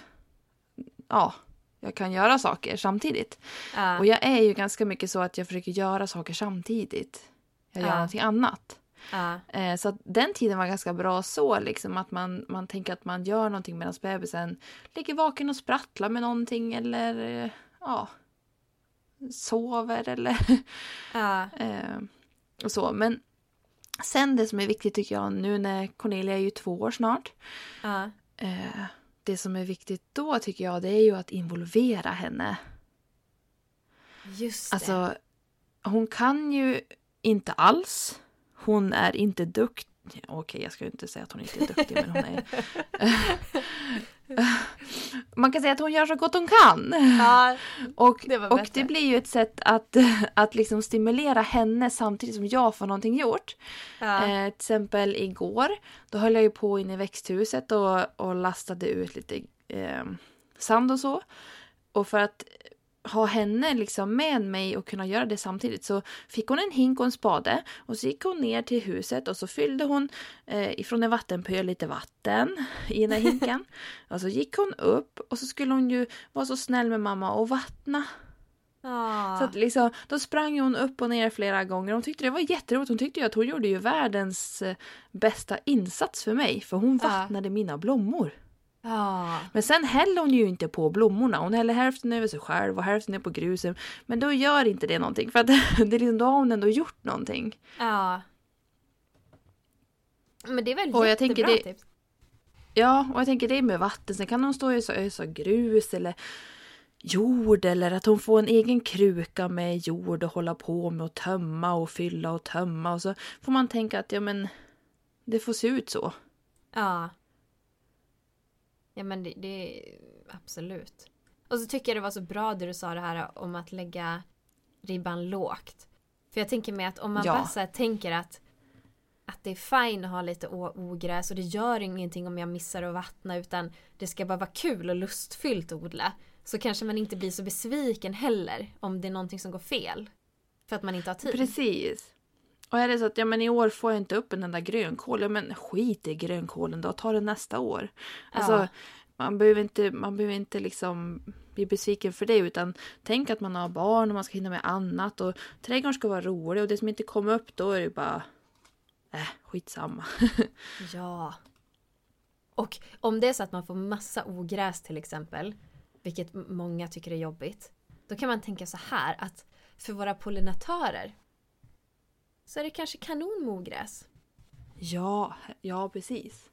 ja, jag kan göra saker samtidigt. Ja. Och jag är ju ganska mycket så att jag försöker göra saker samtidigt. Jag gör Ja. någonting annat. Ja. Eh, så den tiden var ganska bra så, liksom att man, man tänker att man gör någonting medan bebisen ligger vaken och sprattlar med någonting eller eh, ja, sover eller Ja. [laughs] eh, och så. Men sen det som är viktigt tycker jag nu när Cornelia är ju två år snart. Ja. Eh, det som är viktigt då tycker jag det är ju att involvera henne. Just det. Alltså, hon kan ju inte alls. Hon är inte duktig. Okej, jag ska inte säga att hon inte är duktig, men hon är... [laughs] [laughs] [laughs] Man kan säga att hon gör så gott hon kan. Ja. [laughs] Och, Det och bättre. det blir ju ett sätt att, [laughs] att liksom stimulera henne samtidigt som jag får någonting gjort. Ja. Eh, till exempel igår, då höll jag ju på inne i växthuset och, och lastade ut lite eh, sand och så. Och för att ha henne liksom med mig och kunna göra det samtidigt så fick hon en hink och en spade och så gick hon ner till huset och så fyllde hon eh, ifrån en vattenpöl lite vatten i den här hinken. [laughs] och så gick hon upp och så skulle hon ju vara så snäll med mamma och vattna. Ah. Så att liksom, då sprang hon upp och ner flera gånger. Hon tyckte det var jätteroligt. Hon tyckte ju att hon gjorde ju världens eh, bästa insats för mig. För hon Ja. vattnade mina blommor. Men sen häller hon ju inte på blommorna. Hon häller hälften över sig själv och hälften ner på grusen. Men då gör inte det någonting. För att [laughs] det är liksom, då har hon ändå gjort någonting. Ja. Men det är väl Och jättebra det- tips. Ja, och jag tänker det med vatten. Sen kan hon stå och ösa, ösa grus eller jord eller att hon får en egen kruka med jord och hålla på med och tömma och fylla och tömma. Och så får man tänka att ja men det får se ut så. Ja. Ja men det, det absolut. Och så tycker jag det var så bra det du sa det här om att lägga ribban lågt. För jag tänker mig att om man Ja. bara så här tänker att att det är fine att ha lite ogräs och det gör ingenting om jag missar att vattna utan det ska bara vara kul och lustfyllt att odla. Så kanske man inte blir så besviken heller om det är någonting som går fel. För att man inte har tid. Precis. Och är det så att ja, men i år får jag inte upp en enda grönkål, ja men skit i grönkålen då, ta det nästa år. Alltså, Ja. man behöver inte, man behöver inte liksom bli besviken för det utan tänk att man har barn och man ska hinna med annat och trädgården ska vara rolig och det som inte kommer upp då är det bara äh, skitsamma. [laughs] Ja. Och om det är så att man får massa ogräs till exempel, vilket många tycker är jobbigt, då kan man tänka så här att för våra pollinatörer så är det kanske kanon med ogräs. ja, ja precis.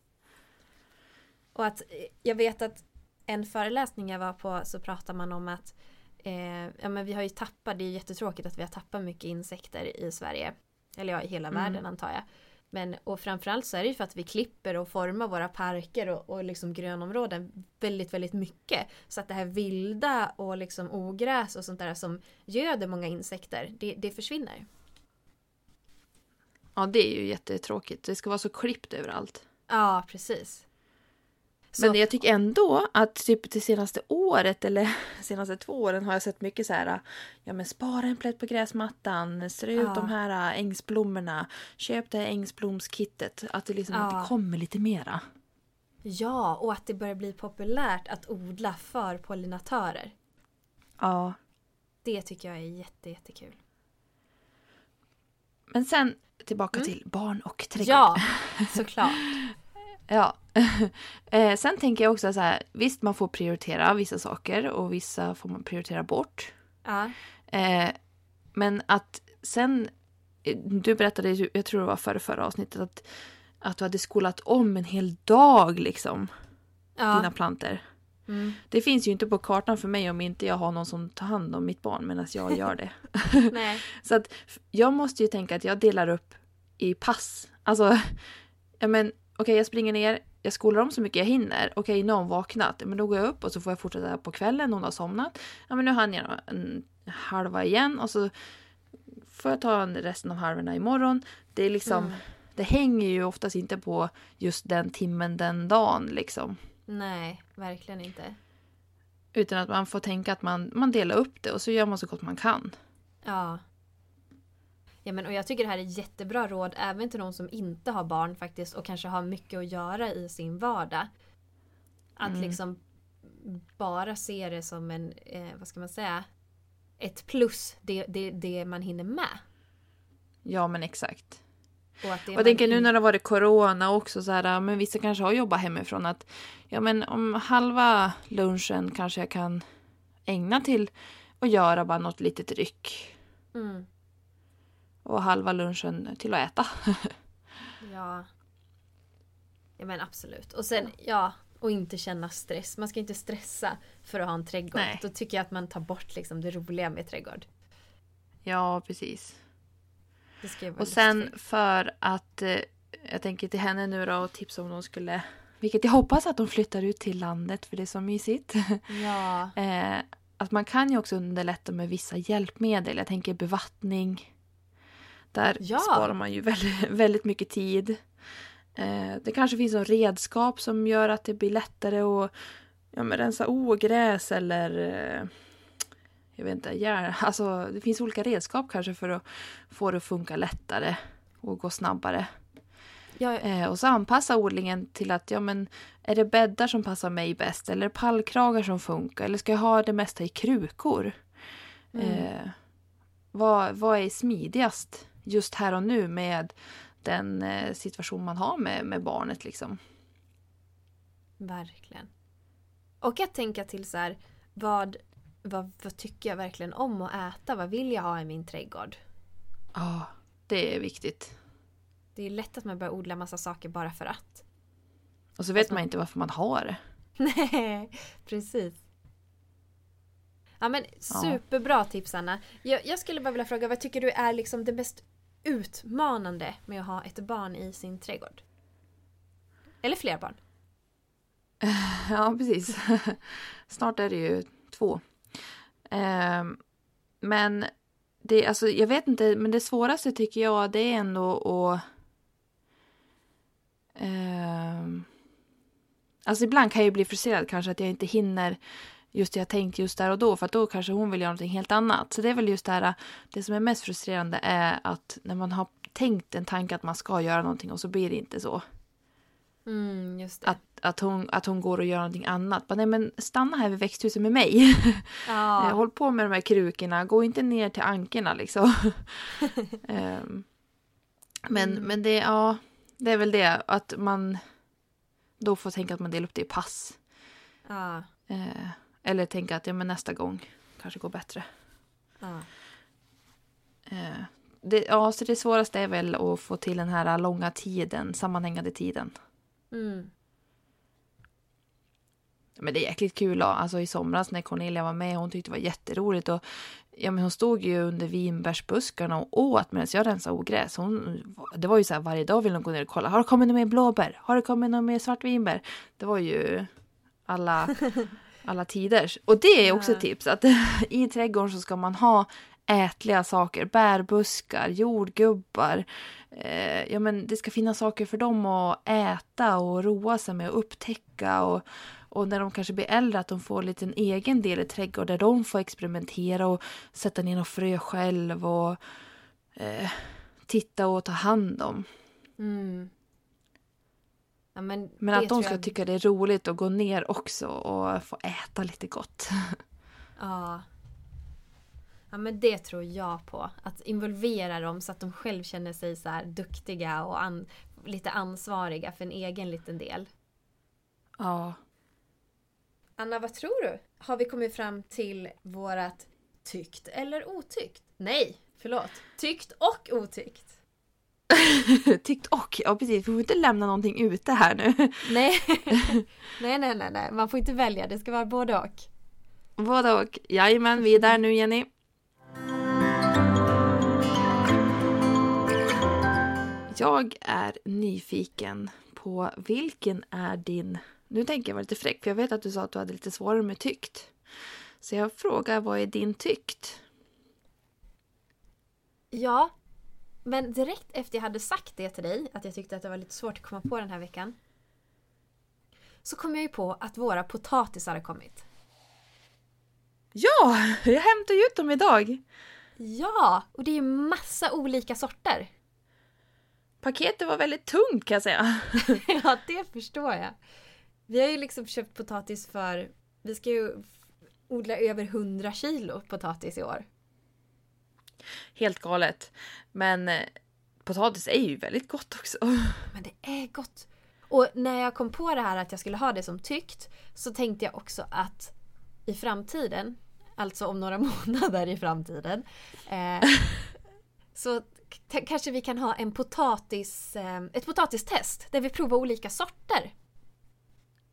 Och att eh, jag vet att en föreläsning jag var på så pratar man om att eh, ja, men vi har ju tappat, det är jättetråkigt att vi har tappat mycket insekter i Sverige. Eller ja, i hela Mm. världen antar jag. Men och framförallt så är det ju för att vi klipper och formar våra parker och, och liksom grönområden väldigt, väldigt mycket. Så att det här vilda och liksom ogräs och sånt där som göder många insekter, det, det försvinner. Ja, det är ju jättetråkigt. Det ska vara så klippt överallt. Ja, precis. Så, Men jag tycker ändå att typ det senaste året eller [laughs] senaste två åren har jag sett mycket så här. Ja men spara en plätt på gräsmattan, strö ut Ja. de här äh, ängsblommorna, köp det här ängsblomskittet. Att det liksom att Ja. det kommer lite mera. Ja, och att det börjar bli populärt att odla för pollinatörer. Ja. Det tycker jag är jätte, jättekul. Men sen tillbaka Mm. till barn och trädgård. Ja, [laughs] såklart. Ja. [laughs] eh, sen tänker jag också så här, visst man får prioritera vissa saker och vissa får man prioritera bort. Ja, Eh, men att sen, eh, du berättade, jag tror det var förra, förra avsnittet, att, att du hade skolat om en hel dag liksom, dina ja. planter. Mm. Det finns ju inte på kartan för mig om inte jag har någon som tar hand om mitt barn medan jag [laughs] gör det. [laughs] Så att jag måste ju tänka att jag delar upp i pass. Alltså, [laughs] ja men okej jag springer ner, jag skolar om så mycket jag hinner. Okej, nu har hon vaknat. Men då går jag upp och så får jag fortsätta på kvällen, hon har somnat. Ja men nu hann jag en halva igen och så får jag ta resten av halvorna imorgon. Det är liksom, Mm. det hänger ju oftast inte på just den timmen den dagen liksom. Nej, verkligen inte. Utan att man får tänka att man, man delar upp det och så gör man så gott man kan. Ja. Ja men och jag tycker det här är jättebra råd även till någon som inte har barn faktiskt och kanske har mycket att göra i sin vardag. Att Mm. liksom bara se det som en, eh, vad ska man säga, ett plus det, det, det man hinner med. Ja men exakt. Och att det jag tänker nu när det har varit corona också så här, men vissa kanske har jobbat hemifrån att ja men om halva lunchen kanske jag kan ägna till att göra bara något litet ryck. Mm, Och halva lunchen till att äta. [laughs] ja. Ja men absolut. Och sen, ja, och inte känna stress. Man ska inte stressa för att ha en trädgård. Nej. Då tycker jag att man tar bort liksom det roliga med trädgård. Ja precis. Det ska ju vara Och sen för att eh, jag tänker till henne nu då och tipsa om de skulle vilket jag hoppas att de flyttar ut till landet för det är så mysigt. [laughs] Ja. Eh, att man kan ju också underlätta med vissa hjälpmedel. Jag tänker bevattning. Där Ja. sparar man ju [laughs] väldigt, väldigt mycket tid. Eh, det kanske finns någon redskap som gör att det blir lättare att ja, rensa ogräs eller eh, jag vet inte, gärna, [laughs] alltså det finns olika redskap kanske för att få det att funka lättare och gå snabbare. Ja, Eh, och så anpassa odlingen till att, ja men, är det bäddar som passar mig bäst? Eller pallkragar som funkar? Eller ska jag ha det mesta i krukor? Mm. Eh, vad, vad är smidigast just här och nu med den eh, situation man har med, med barnet liksom? verkligen. Och att tänka till så här, vad, vad, vad tycker jag verkligen om att äta? Vad vill jag ha i min trädgård? Ja, det är viktigt. Det är lätt att man börjar odla massa saker bara för att. Och så vet Alltså- man inte varför man har det. [laughs] Nej, precis. Ja men superbra tips Anna. Jag, jag skulle bara vilja fråga, vad tycker du är liksom det mest utmanande med att ha ett barn i sin trädgård? Eller fler barn? [laughs] Ja, precis. [laughs] Snart är det ju två. Eh, men det, alltså, jag vet inte, men det svåraste tycker jag det är ändå att... Eh, alltså ibland kan jag ju bli frustrerad kanske att jag inte hinner just det jag tänkt just där och då för att då kanske hon vill göra någonting helt annat. Så det är väl just det här, det som är mest frustrerande är att när man har tänkt en tanke att man ska göra någonting och så blir det inte så. Mm. Att, att, hon, att hon går och gör någonting annat. Bara, nej men stanna här vid växthuset med mig. [laughs] ja. Eh, Håll på med de här krukorna, gå inte ner till ankerna liksom. [laughs] Ehm, men, Mm. men det, ja, det är väl det att man då får tänka att man delar upp det i pass. ja. Eh, eller tänka att ja, men nästa gång kanske går bättre. ja. Eh, det, ja, så det svåraste är väl att få till den här långa tiden, sammanhängande tiden. Mm. Men det är jäkligt kul. Alltså i somras när Cornelia var med, hon tyckte det var jätteroligt. Och, ja, men hon stod ju under vinbärsbuskarna och åt medan jag rensade ogräs. Hon, det var ju så här varje dag ville hon gå ner och kolla. Har det kommit något mer blåbär? Har det kommit något mer svartvinbär? Det var ju alla, [laughs] alla tiders. Och det är också ett tips. Att [laughs] i trädgården så ska man ha ätliga saker. Bärbuskar, jordgubbar. Eh, ja, men det ska finnas saker för dem att äta och roa sig med och upptäcka. Och, och när de kanske blir äldre att de får en liten egen del i trädgården där de får experimentera och sätta ner något frö själv och eh, titta och ta hand om. Mm. Ja, men Men att de ska jag- tycka det är roligt att gå ner också och få äta lite gott. [laughs] Ja. Ja men det tror jag på. Att involvera dem så att de själv känner sig så här duktiga och an, lite ansvariga för en egen liten del. Ja. Anna, vad tror du? Har vi kommit fram till vårat tyckt eller otyckt? Nej, förlåt. Tyckt och otyckt. [laughs] Tyckt och. Ja precis, vi får inte lämna någonting ute här nu. [laughs] Nej. [laughs] nej, nej, nej, nej. Man får inte välja. Det ska vara både och. Både och. Jajamän, vi är där nu Jenny. Jag är nyfiken på vilken är din... Nu tänker jag vara lite fräck för jag vet att du sa att du hade lite svårare med tyckt. Så jag frågar, vad är din tyckt? Ja, men direkt efter jag hade sagt det till dig, att jag tyckte att det var lite svårt att komma på den här veckan. Så kom jag ju på att våra potatisar har kommit. Ja, jag hämtar ju ut dem idag. Ja, och det är ju massa olika sorter. Paketet var väldigt tungt kan jag säga. [laughs] ja, det förstår jag. Vi har ju liksom köpt potatis för... Vi ska ju odla över 100 kilo potatis i år. Helt galet. Men eh, potatis är ju väldigt gott också. [laughs] Men det är gott. Och när jag kom på det här att jag skulle ha det som tyckt så tänkte jag också att i framtiden, alltså om några [laughs] månader i framtiden, eh, så kanske vi kan ha en potatis, eh, ett potatistest där vi provar olika sorter.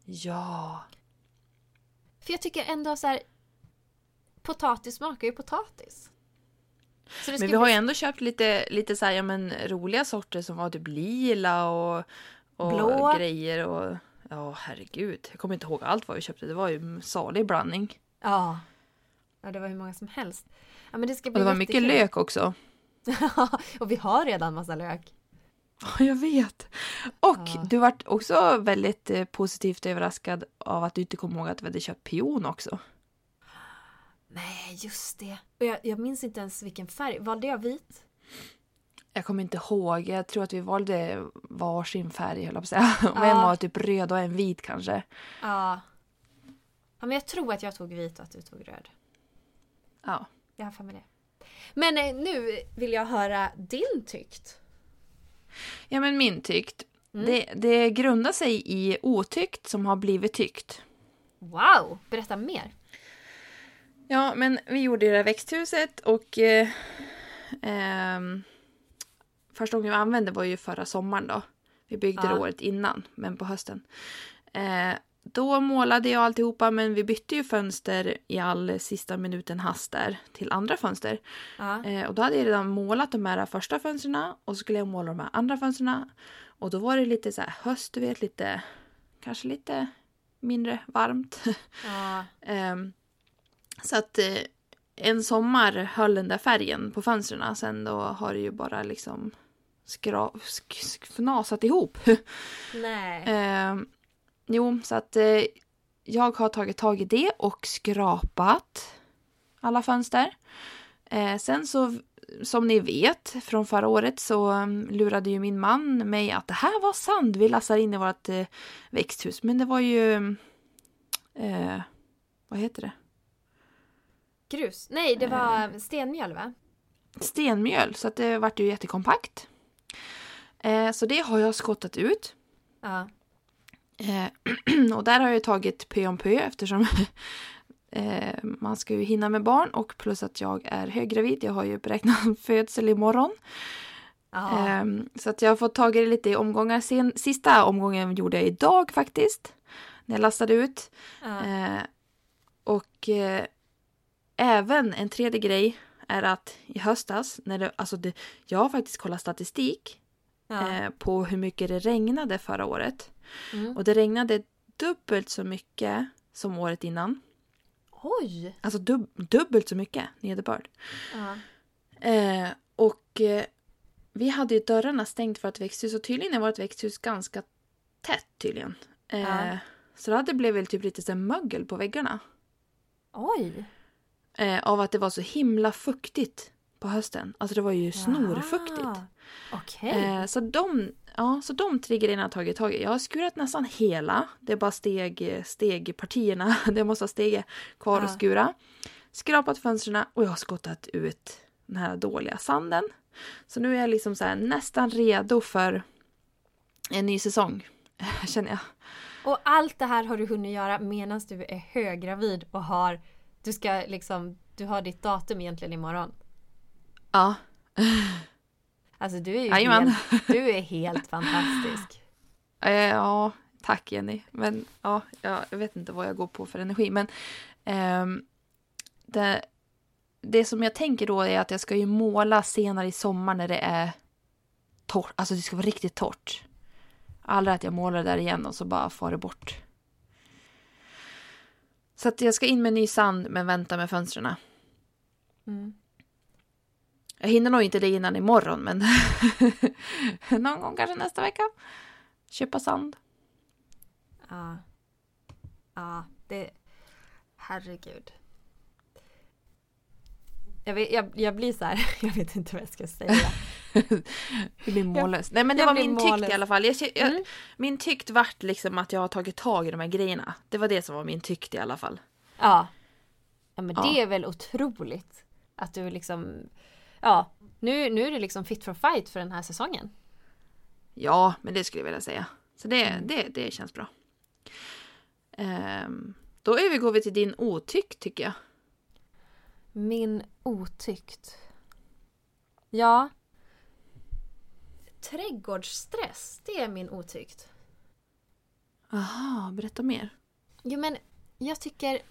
Ja. För jag tycker ändå så här, potatis smakar ju potatis. Men vi har bli- ju ändå köpt lite, lite så här, ja, men, roliga sorter som var typ lila och, och Blå. grejer. Och, ja, herregud. Jag kommer inte ihåg allt vad vi köpte. Det var ju en salig blandning. Ja. Ja, det var hur många som helst. Ja, men det ska Och bli det var mycket lök också. [laughs] och vi har redan massa lök. Ja, jag vet. Och Ja. du vart också väldigt eh, positivt överraskad av att du inte kom ihåg att vi hade köpt pion också. Nej, just det. Och jag, jag minns inte ens vilken färg. Valde jag vit? Jag kommer inte ihåg. Jag tror att vi valde varsin färg, höll jag på att säga. [laughs] Ja. en var typ röd och en vit kanske. Ja. Ja, men jag tror att jag tog vit och att du tog röd. Ja. Jag har för mig det. Men eh, nu vill jag höra din tyckt. Ja, men min tyckt. Mm. Det, det grundar sig i otyckt som har blivit tyckt. Wow! Berätta mer. Ja, men vi gjorde det här växthuset och eh, ehm, första gången vi använde var ju förra sommaren då. Vi byggde det Ja. året innan, men på hösten. Eh, då målade jag alltihopa, men vi bytte ju fönster i all sista minuten hast där till andra fönster. Ja. Eh, och då hade jag redan målat de här första fönstren och så skulle jag måla de här andra fönstren. Och då var det lite så här höst, du vet, lite kanske lite mindre varmt. [laughs] ja. Ehm, så att eh, en sommar höll den där färgen på fönstren. Sen då har det ju bara liksom skra- sk- sk- fnasat ihop. [laughs] Nej. Jo, så att eh, jag har tagit tag i det och skrapat alla fönster. Eh, sen så, som ni vet från förra året så um, lurade ju min man mig att det här var sand vi lassar in i vårt eh, växthus. Men det var ju... Eh, vad heter det? Grus? Nej, det var stenmjöl va? stenmjöl så att det vart ju jättekompakt. Eh, så det har jag skottat ut. Ja. Eh, [clears throat] och där har jag tagit pö om pö eftersom [laughs] eh, man ska ju hinna med barn och plus att jag är höggravid. Jag har ju beräknat [laughs] födsel imorgon. Eh, så att jag har fått tag i det lite i omgångar. Sen, sista omgången gjorde jag idag faktiskt. När jag lastade ut. ja. Eh, och eh, även en tredje grej är att i höstas, när det, alltså det, jag har faktiskt kollat statistik ja. eh, på hur mycket det regnade förra året. Mm. Och det regnade dubbelt så mycket som året innan. Oj! Alltså dub, dubbelt så mycket nederbörd. Ja. Eh, och eh, vi hade ju dörrarna stängt för ett växthus och tydligen är vårt växthus ganska tätt tydligen. Eh, Ja. Så det blev väl typ lite så mögel på väggarna. Oj! Eh, av att det var så himla fuktigt på hösten. Alltså det var ju snorfuktigt. Jaha. Okej. Eh, så, de, ja, så de tre grejerna har jag tagit tag i. Jag har skurat nästan hela. Det är bara steg, stegpartierna. [laughs] Det måste ha steg kvar Ja. att skura. Skrapat fönstren och jag har skottat ut den här dåliga sanden. Så nu är jag liksom så här nästan redo för en ny säsong. [laughs] Känner jag. Och allt det här har du hunnit göra medan du är höggravid och har du ska liksom du har ditt datum egentligen imorgon. Ja. [laughs] Alltså du är ju helt, [laughs] du är helt fantastisk. Eh, ja, tack Jenny. Men ja, jag vet inte vad jag går på för energi. Men ehm, det, det som jag tänker då är att jag ska ju måla senare i sommar när det är torrt. Alltså det ska vara riktigt torrt. Aldrig att jag målar där igen och så bara far det bort. Så att jag ska in med ny sand men vänta med fönstren. Mm. Jag hinner nog inte det innan imorgon men [laughs] någon gång kanske nästa vecka. Köpa sand. Ja. Ja, det... Herregud. Jag, vet, jag, jag blir så här, [laughs] jag vet inte vad jag ska säga. [laughs] Det blir mållöst. Nej men det jag var min tykt mållös. i alla fall. Jag, jag, Mm. Min tykt vart liksom att jag har tagit tag i de här grejerna. Det var det som var min tykt i alla fall. Ja. Ja men Ja. det är väl otroligt. Att du liksom... Ja, nu, nu är du liksom fit for fight för den här säsongen. Ja, men det skulle jag vilja säga. Så det, Mm. det, det känns bra. Ehm, då övergår vi till din otykt tycker jag. Min otykt. Ja. Trädgårdsstress, det är min otykt. Aha, berätta mer. Jo men jag tycker...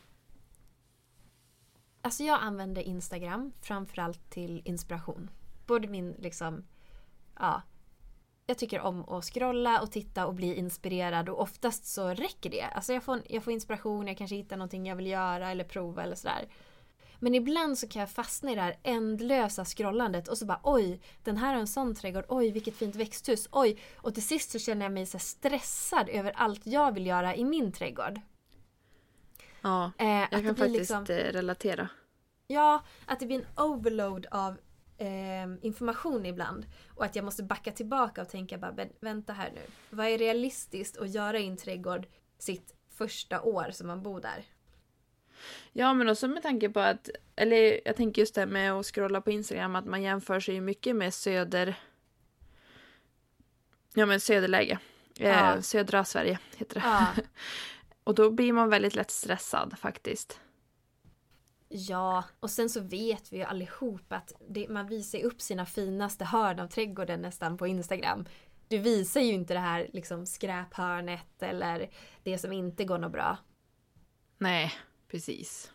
Alltså jag använder Instagram framförallt till inspiration. Både min liksom... Ja. Jag tycker om att scrolla och titta och bli inspirerad och oftast så räcker det. Alltså jag får, jag får inspiration, jag kanske hittar någonting jag vill göra eller prova eller sådär. Men ibland så kan jag fastna i det här ändlösa scrollandet och så bara oj, den här har en sån trädgård, oj vilket fint växthus, oj. Och till sist så känner jag mig så stressad över allt jag vill göra i min trädgård. Ja, Eh, jag kan faktiskt liksom- eh, relatera. Ja, att det blir en overload av eh, information ibland. Och att jag måste backa tillbaka och tänka bara, "Men vänta här nu. Vad är realistiskt att göra i en trädgård sitt första år som man bor där? Ja, men också med tanke på att, eller jag tänker just det här med att scrolla på Instagram, att man jämför sig mycket med söder... Ja, men söderläge. Ja. Eh, södra Sverige heter det. Ja, [laughs] Och då blir man väldigt lätt stressad faktiskt. ja. och sen så vet vi ju allihop att det, man visar upp sina finaste hörn av trädgården nästan på Instagram. Du visar ju inte det här liksom skräphörnet eller det som inte går något bra. Nej, precis.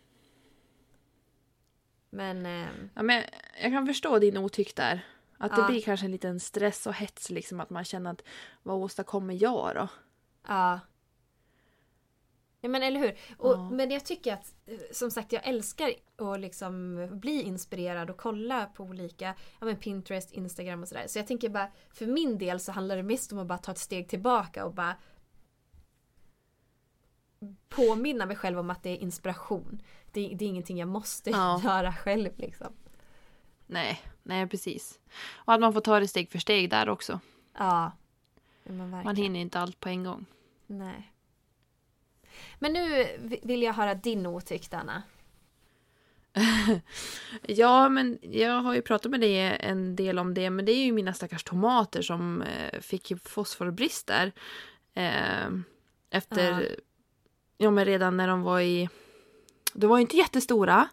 Men ehm, Ja, men jag kan förstå din otyck där. Att det Ja. blir kanske en liten stress och hets liksom att man känner att vad åstadkommer jag då? Ja. Ja men eller hur. Och, Ja. Men jag tycker att eh, som sagt jag älskar att liksom bli inspirerad och kolla på olika ja, men Pinterest, Instagram och sådär. Så jag tänker bara för min del så handlar det mest om att bara ta ett steg tillbaka och bara påminna mig själv om att det är inspiration. Det, det är ingenting jag måste Ja. [laughs] göra själv liksom. Nej, nej precis. Och att man får ta det steg för steg där också. Ja. Man hinner inte allt på en gång. Nej. Men nu vill jag höra din åsikt Anna. [laughs] Ja, men jag har ju pratat med dig en del om det, men det är ju mina stackars tomater som eh, fick fosforbrist där. Eh, efter, Ja. ja. men redan när de var i, de var ju inte jättestora.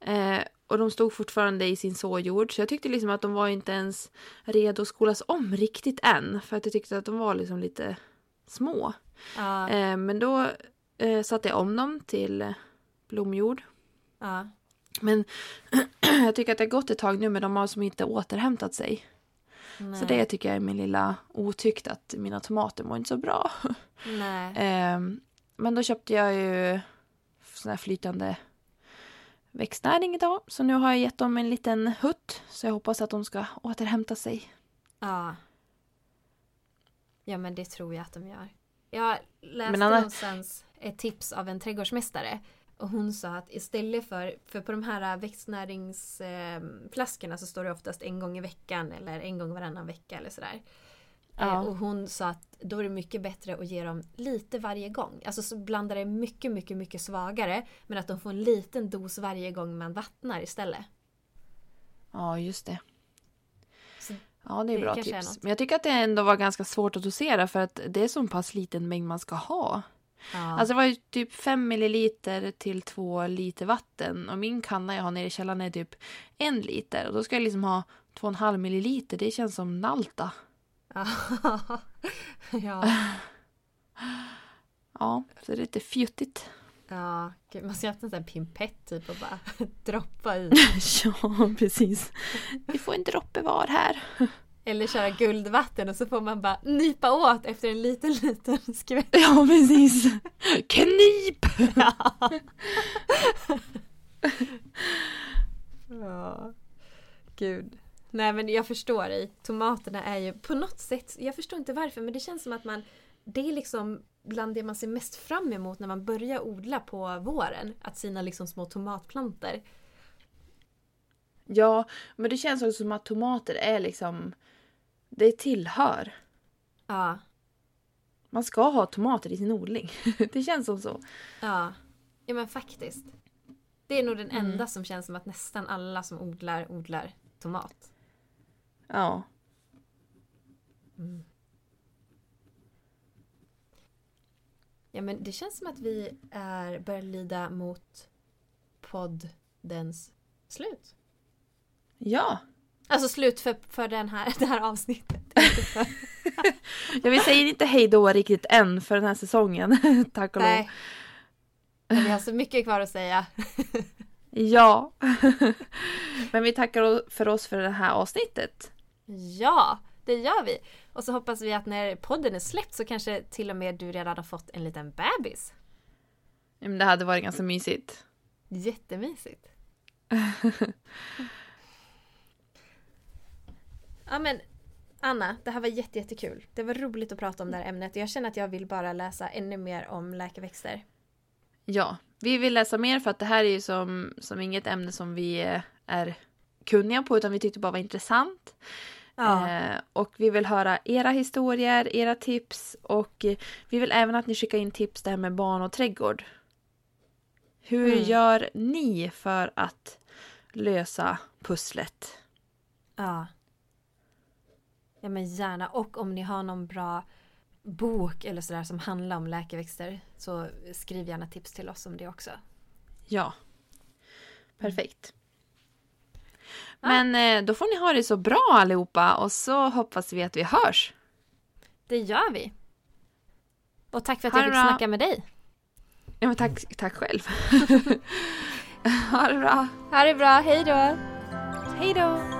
Eh, och de stod fortfarande i sin såjord, så jag tyckte liksom att de var inte ens redo att skolas om riktigt än. För att jag tyckte att de var liksom lite små. Ja. Eh, men då eh, satte jag om dem till blomjord. ja. Men [clears throat] jag tycker att det har gått ett tag nu men de har som inte återhämtat sig. Nej. Så det tycker jag är min lilla otykt att mina tomater mår inte så bra. [laughs] Ehm, men då köpte jag ju sån här flytande växtnäring idag. Så nu har jag gett dem en liten hutt. Så jag hoppas att de ska återhämta sig. Ja. Ja men det tror jag att de gör. Jag läste Men Anna- någonstans ett tips av en trädgårdsmästare. Och hon sa att istället för, för på de här växtnäringsflaskorna så står det oftast en gång i veckan eller en gång varannan vecka eller sådär. Ja. Eh, Och hon sa att då är det mycket bättre att ge dem lite varje gång. Alltså så blandar det mycket, mycket, mycket svagare. Men att de får en liten dos varje gång man vattnar istället. Ja, just det. Ja, det är det bra är tips. något. Men jag tycker att det ändå var ganska svårt att dosera för att det är så pass liten mängd man ska ha. Ja. Alltså det var ju typ 5 milliliter till 2 liter vatten och min kanna jag har nere i källaren är typ en liter och då ska jag liksom ha 2,5 milliliter. Det känns som Nalta. [laughs] ja. [laughs] Ja, så det är lite fjuttigt. Ja, gud, man ska ha en sån pimpett typ och bara [laughs] droppa i. [laughs] ja, precis. Vi får en droppe var här. Eller köra guldvatten och så får man bara nypa åt efter en liten, [laughs] liten skvätt. Ja, precis. Knip! Ja. Gud. Nej men jag förstår dig. Tomaterna är ju på något sätt, jag förstår inte varför men det känns som att man det är liksom bland det man ser mest fram emot när man börjar odla på våren. Att sina liksom små tomatplanter. Ja, men det känns också som att tomater är liksom... Det tillhör. Ja. Man ska ha tomater i sin odling. [laughs] Det känns som så. Ja. Ja men faktiskt. Det är nog den Mm. enda som känns som att nästan alla som odlar, odlar tomat. Ja. Ja men det känns som att vi är, börjar lida mot poddens slut. Ja. Alltså slut för, för den här, [laughs] det här avsnittet. [laughs] Ja, vi säger inte hej då riktigt än för den här säsongen. [laughs] Tack och lov. nej. Men vi har så mycket kvar att säga. Ja. Men vi tackar för oss för det här avsnittet. Ja, det gör vi. Och så hoppas vi att när podden är släppt så kanske till och med du redan har fått en liten bebis. Ja, men Det hade varit ganska mysigt. Jättemysigt. ja men Anna, det här var jätte, jättekul. Det var roligt att prata om det här ämnet och jag känner att jag vill bara läsa ännu mer om läkeväxter. Ja, vi vill läsa mer för att det här är ju som, som inget ämne som vi är kunniga på utan vi tyckte bara var intressant. Ja. Eh, och vi vill höra era historier, era tips och vi vill även att ni skickar in tips det här med barn och trädgård. Hur Mm. gör ni för att lösa pusslet? Ja. Ja men gärna. Och om ni har någon bra bok eller sådär som handlar om läkeväxter så skriv gärna tips till oss om det också. Ja. Perfekt. Ja. Men eh, då får ni ha det så bra allihopa och så hoppas vi att vi hörs. Det gör vi. Och tack för att Ha jag fick bra. snacka med dig. Ja, men tack, tack själv. [laughs] ha det bra. Ha det bra, hej då! Hej då!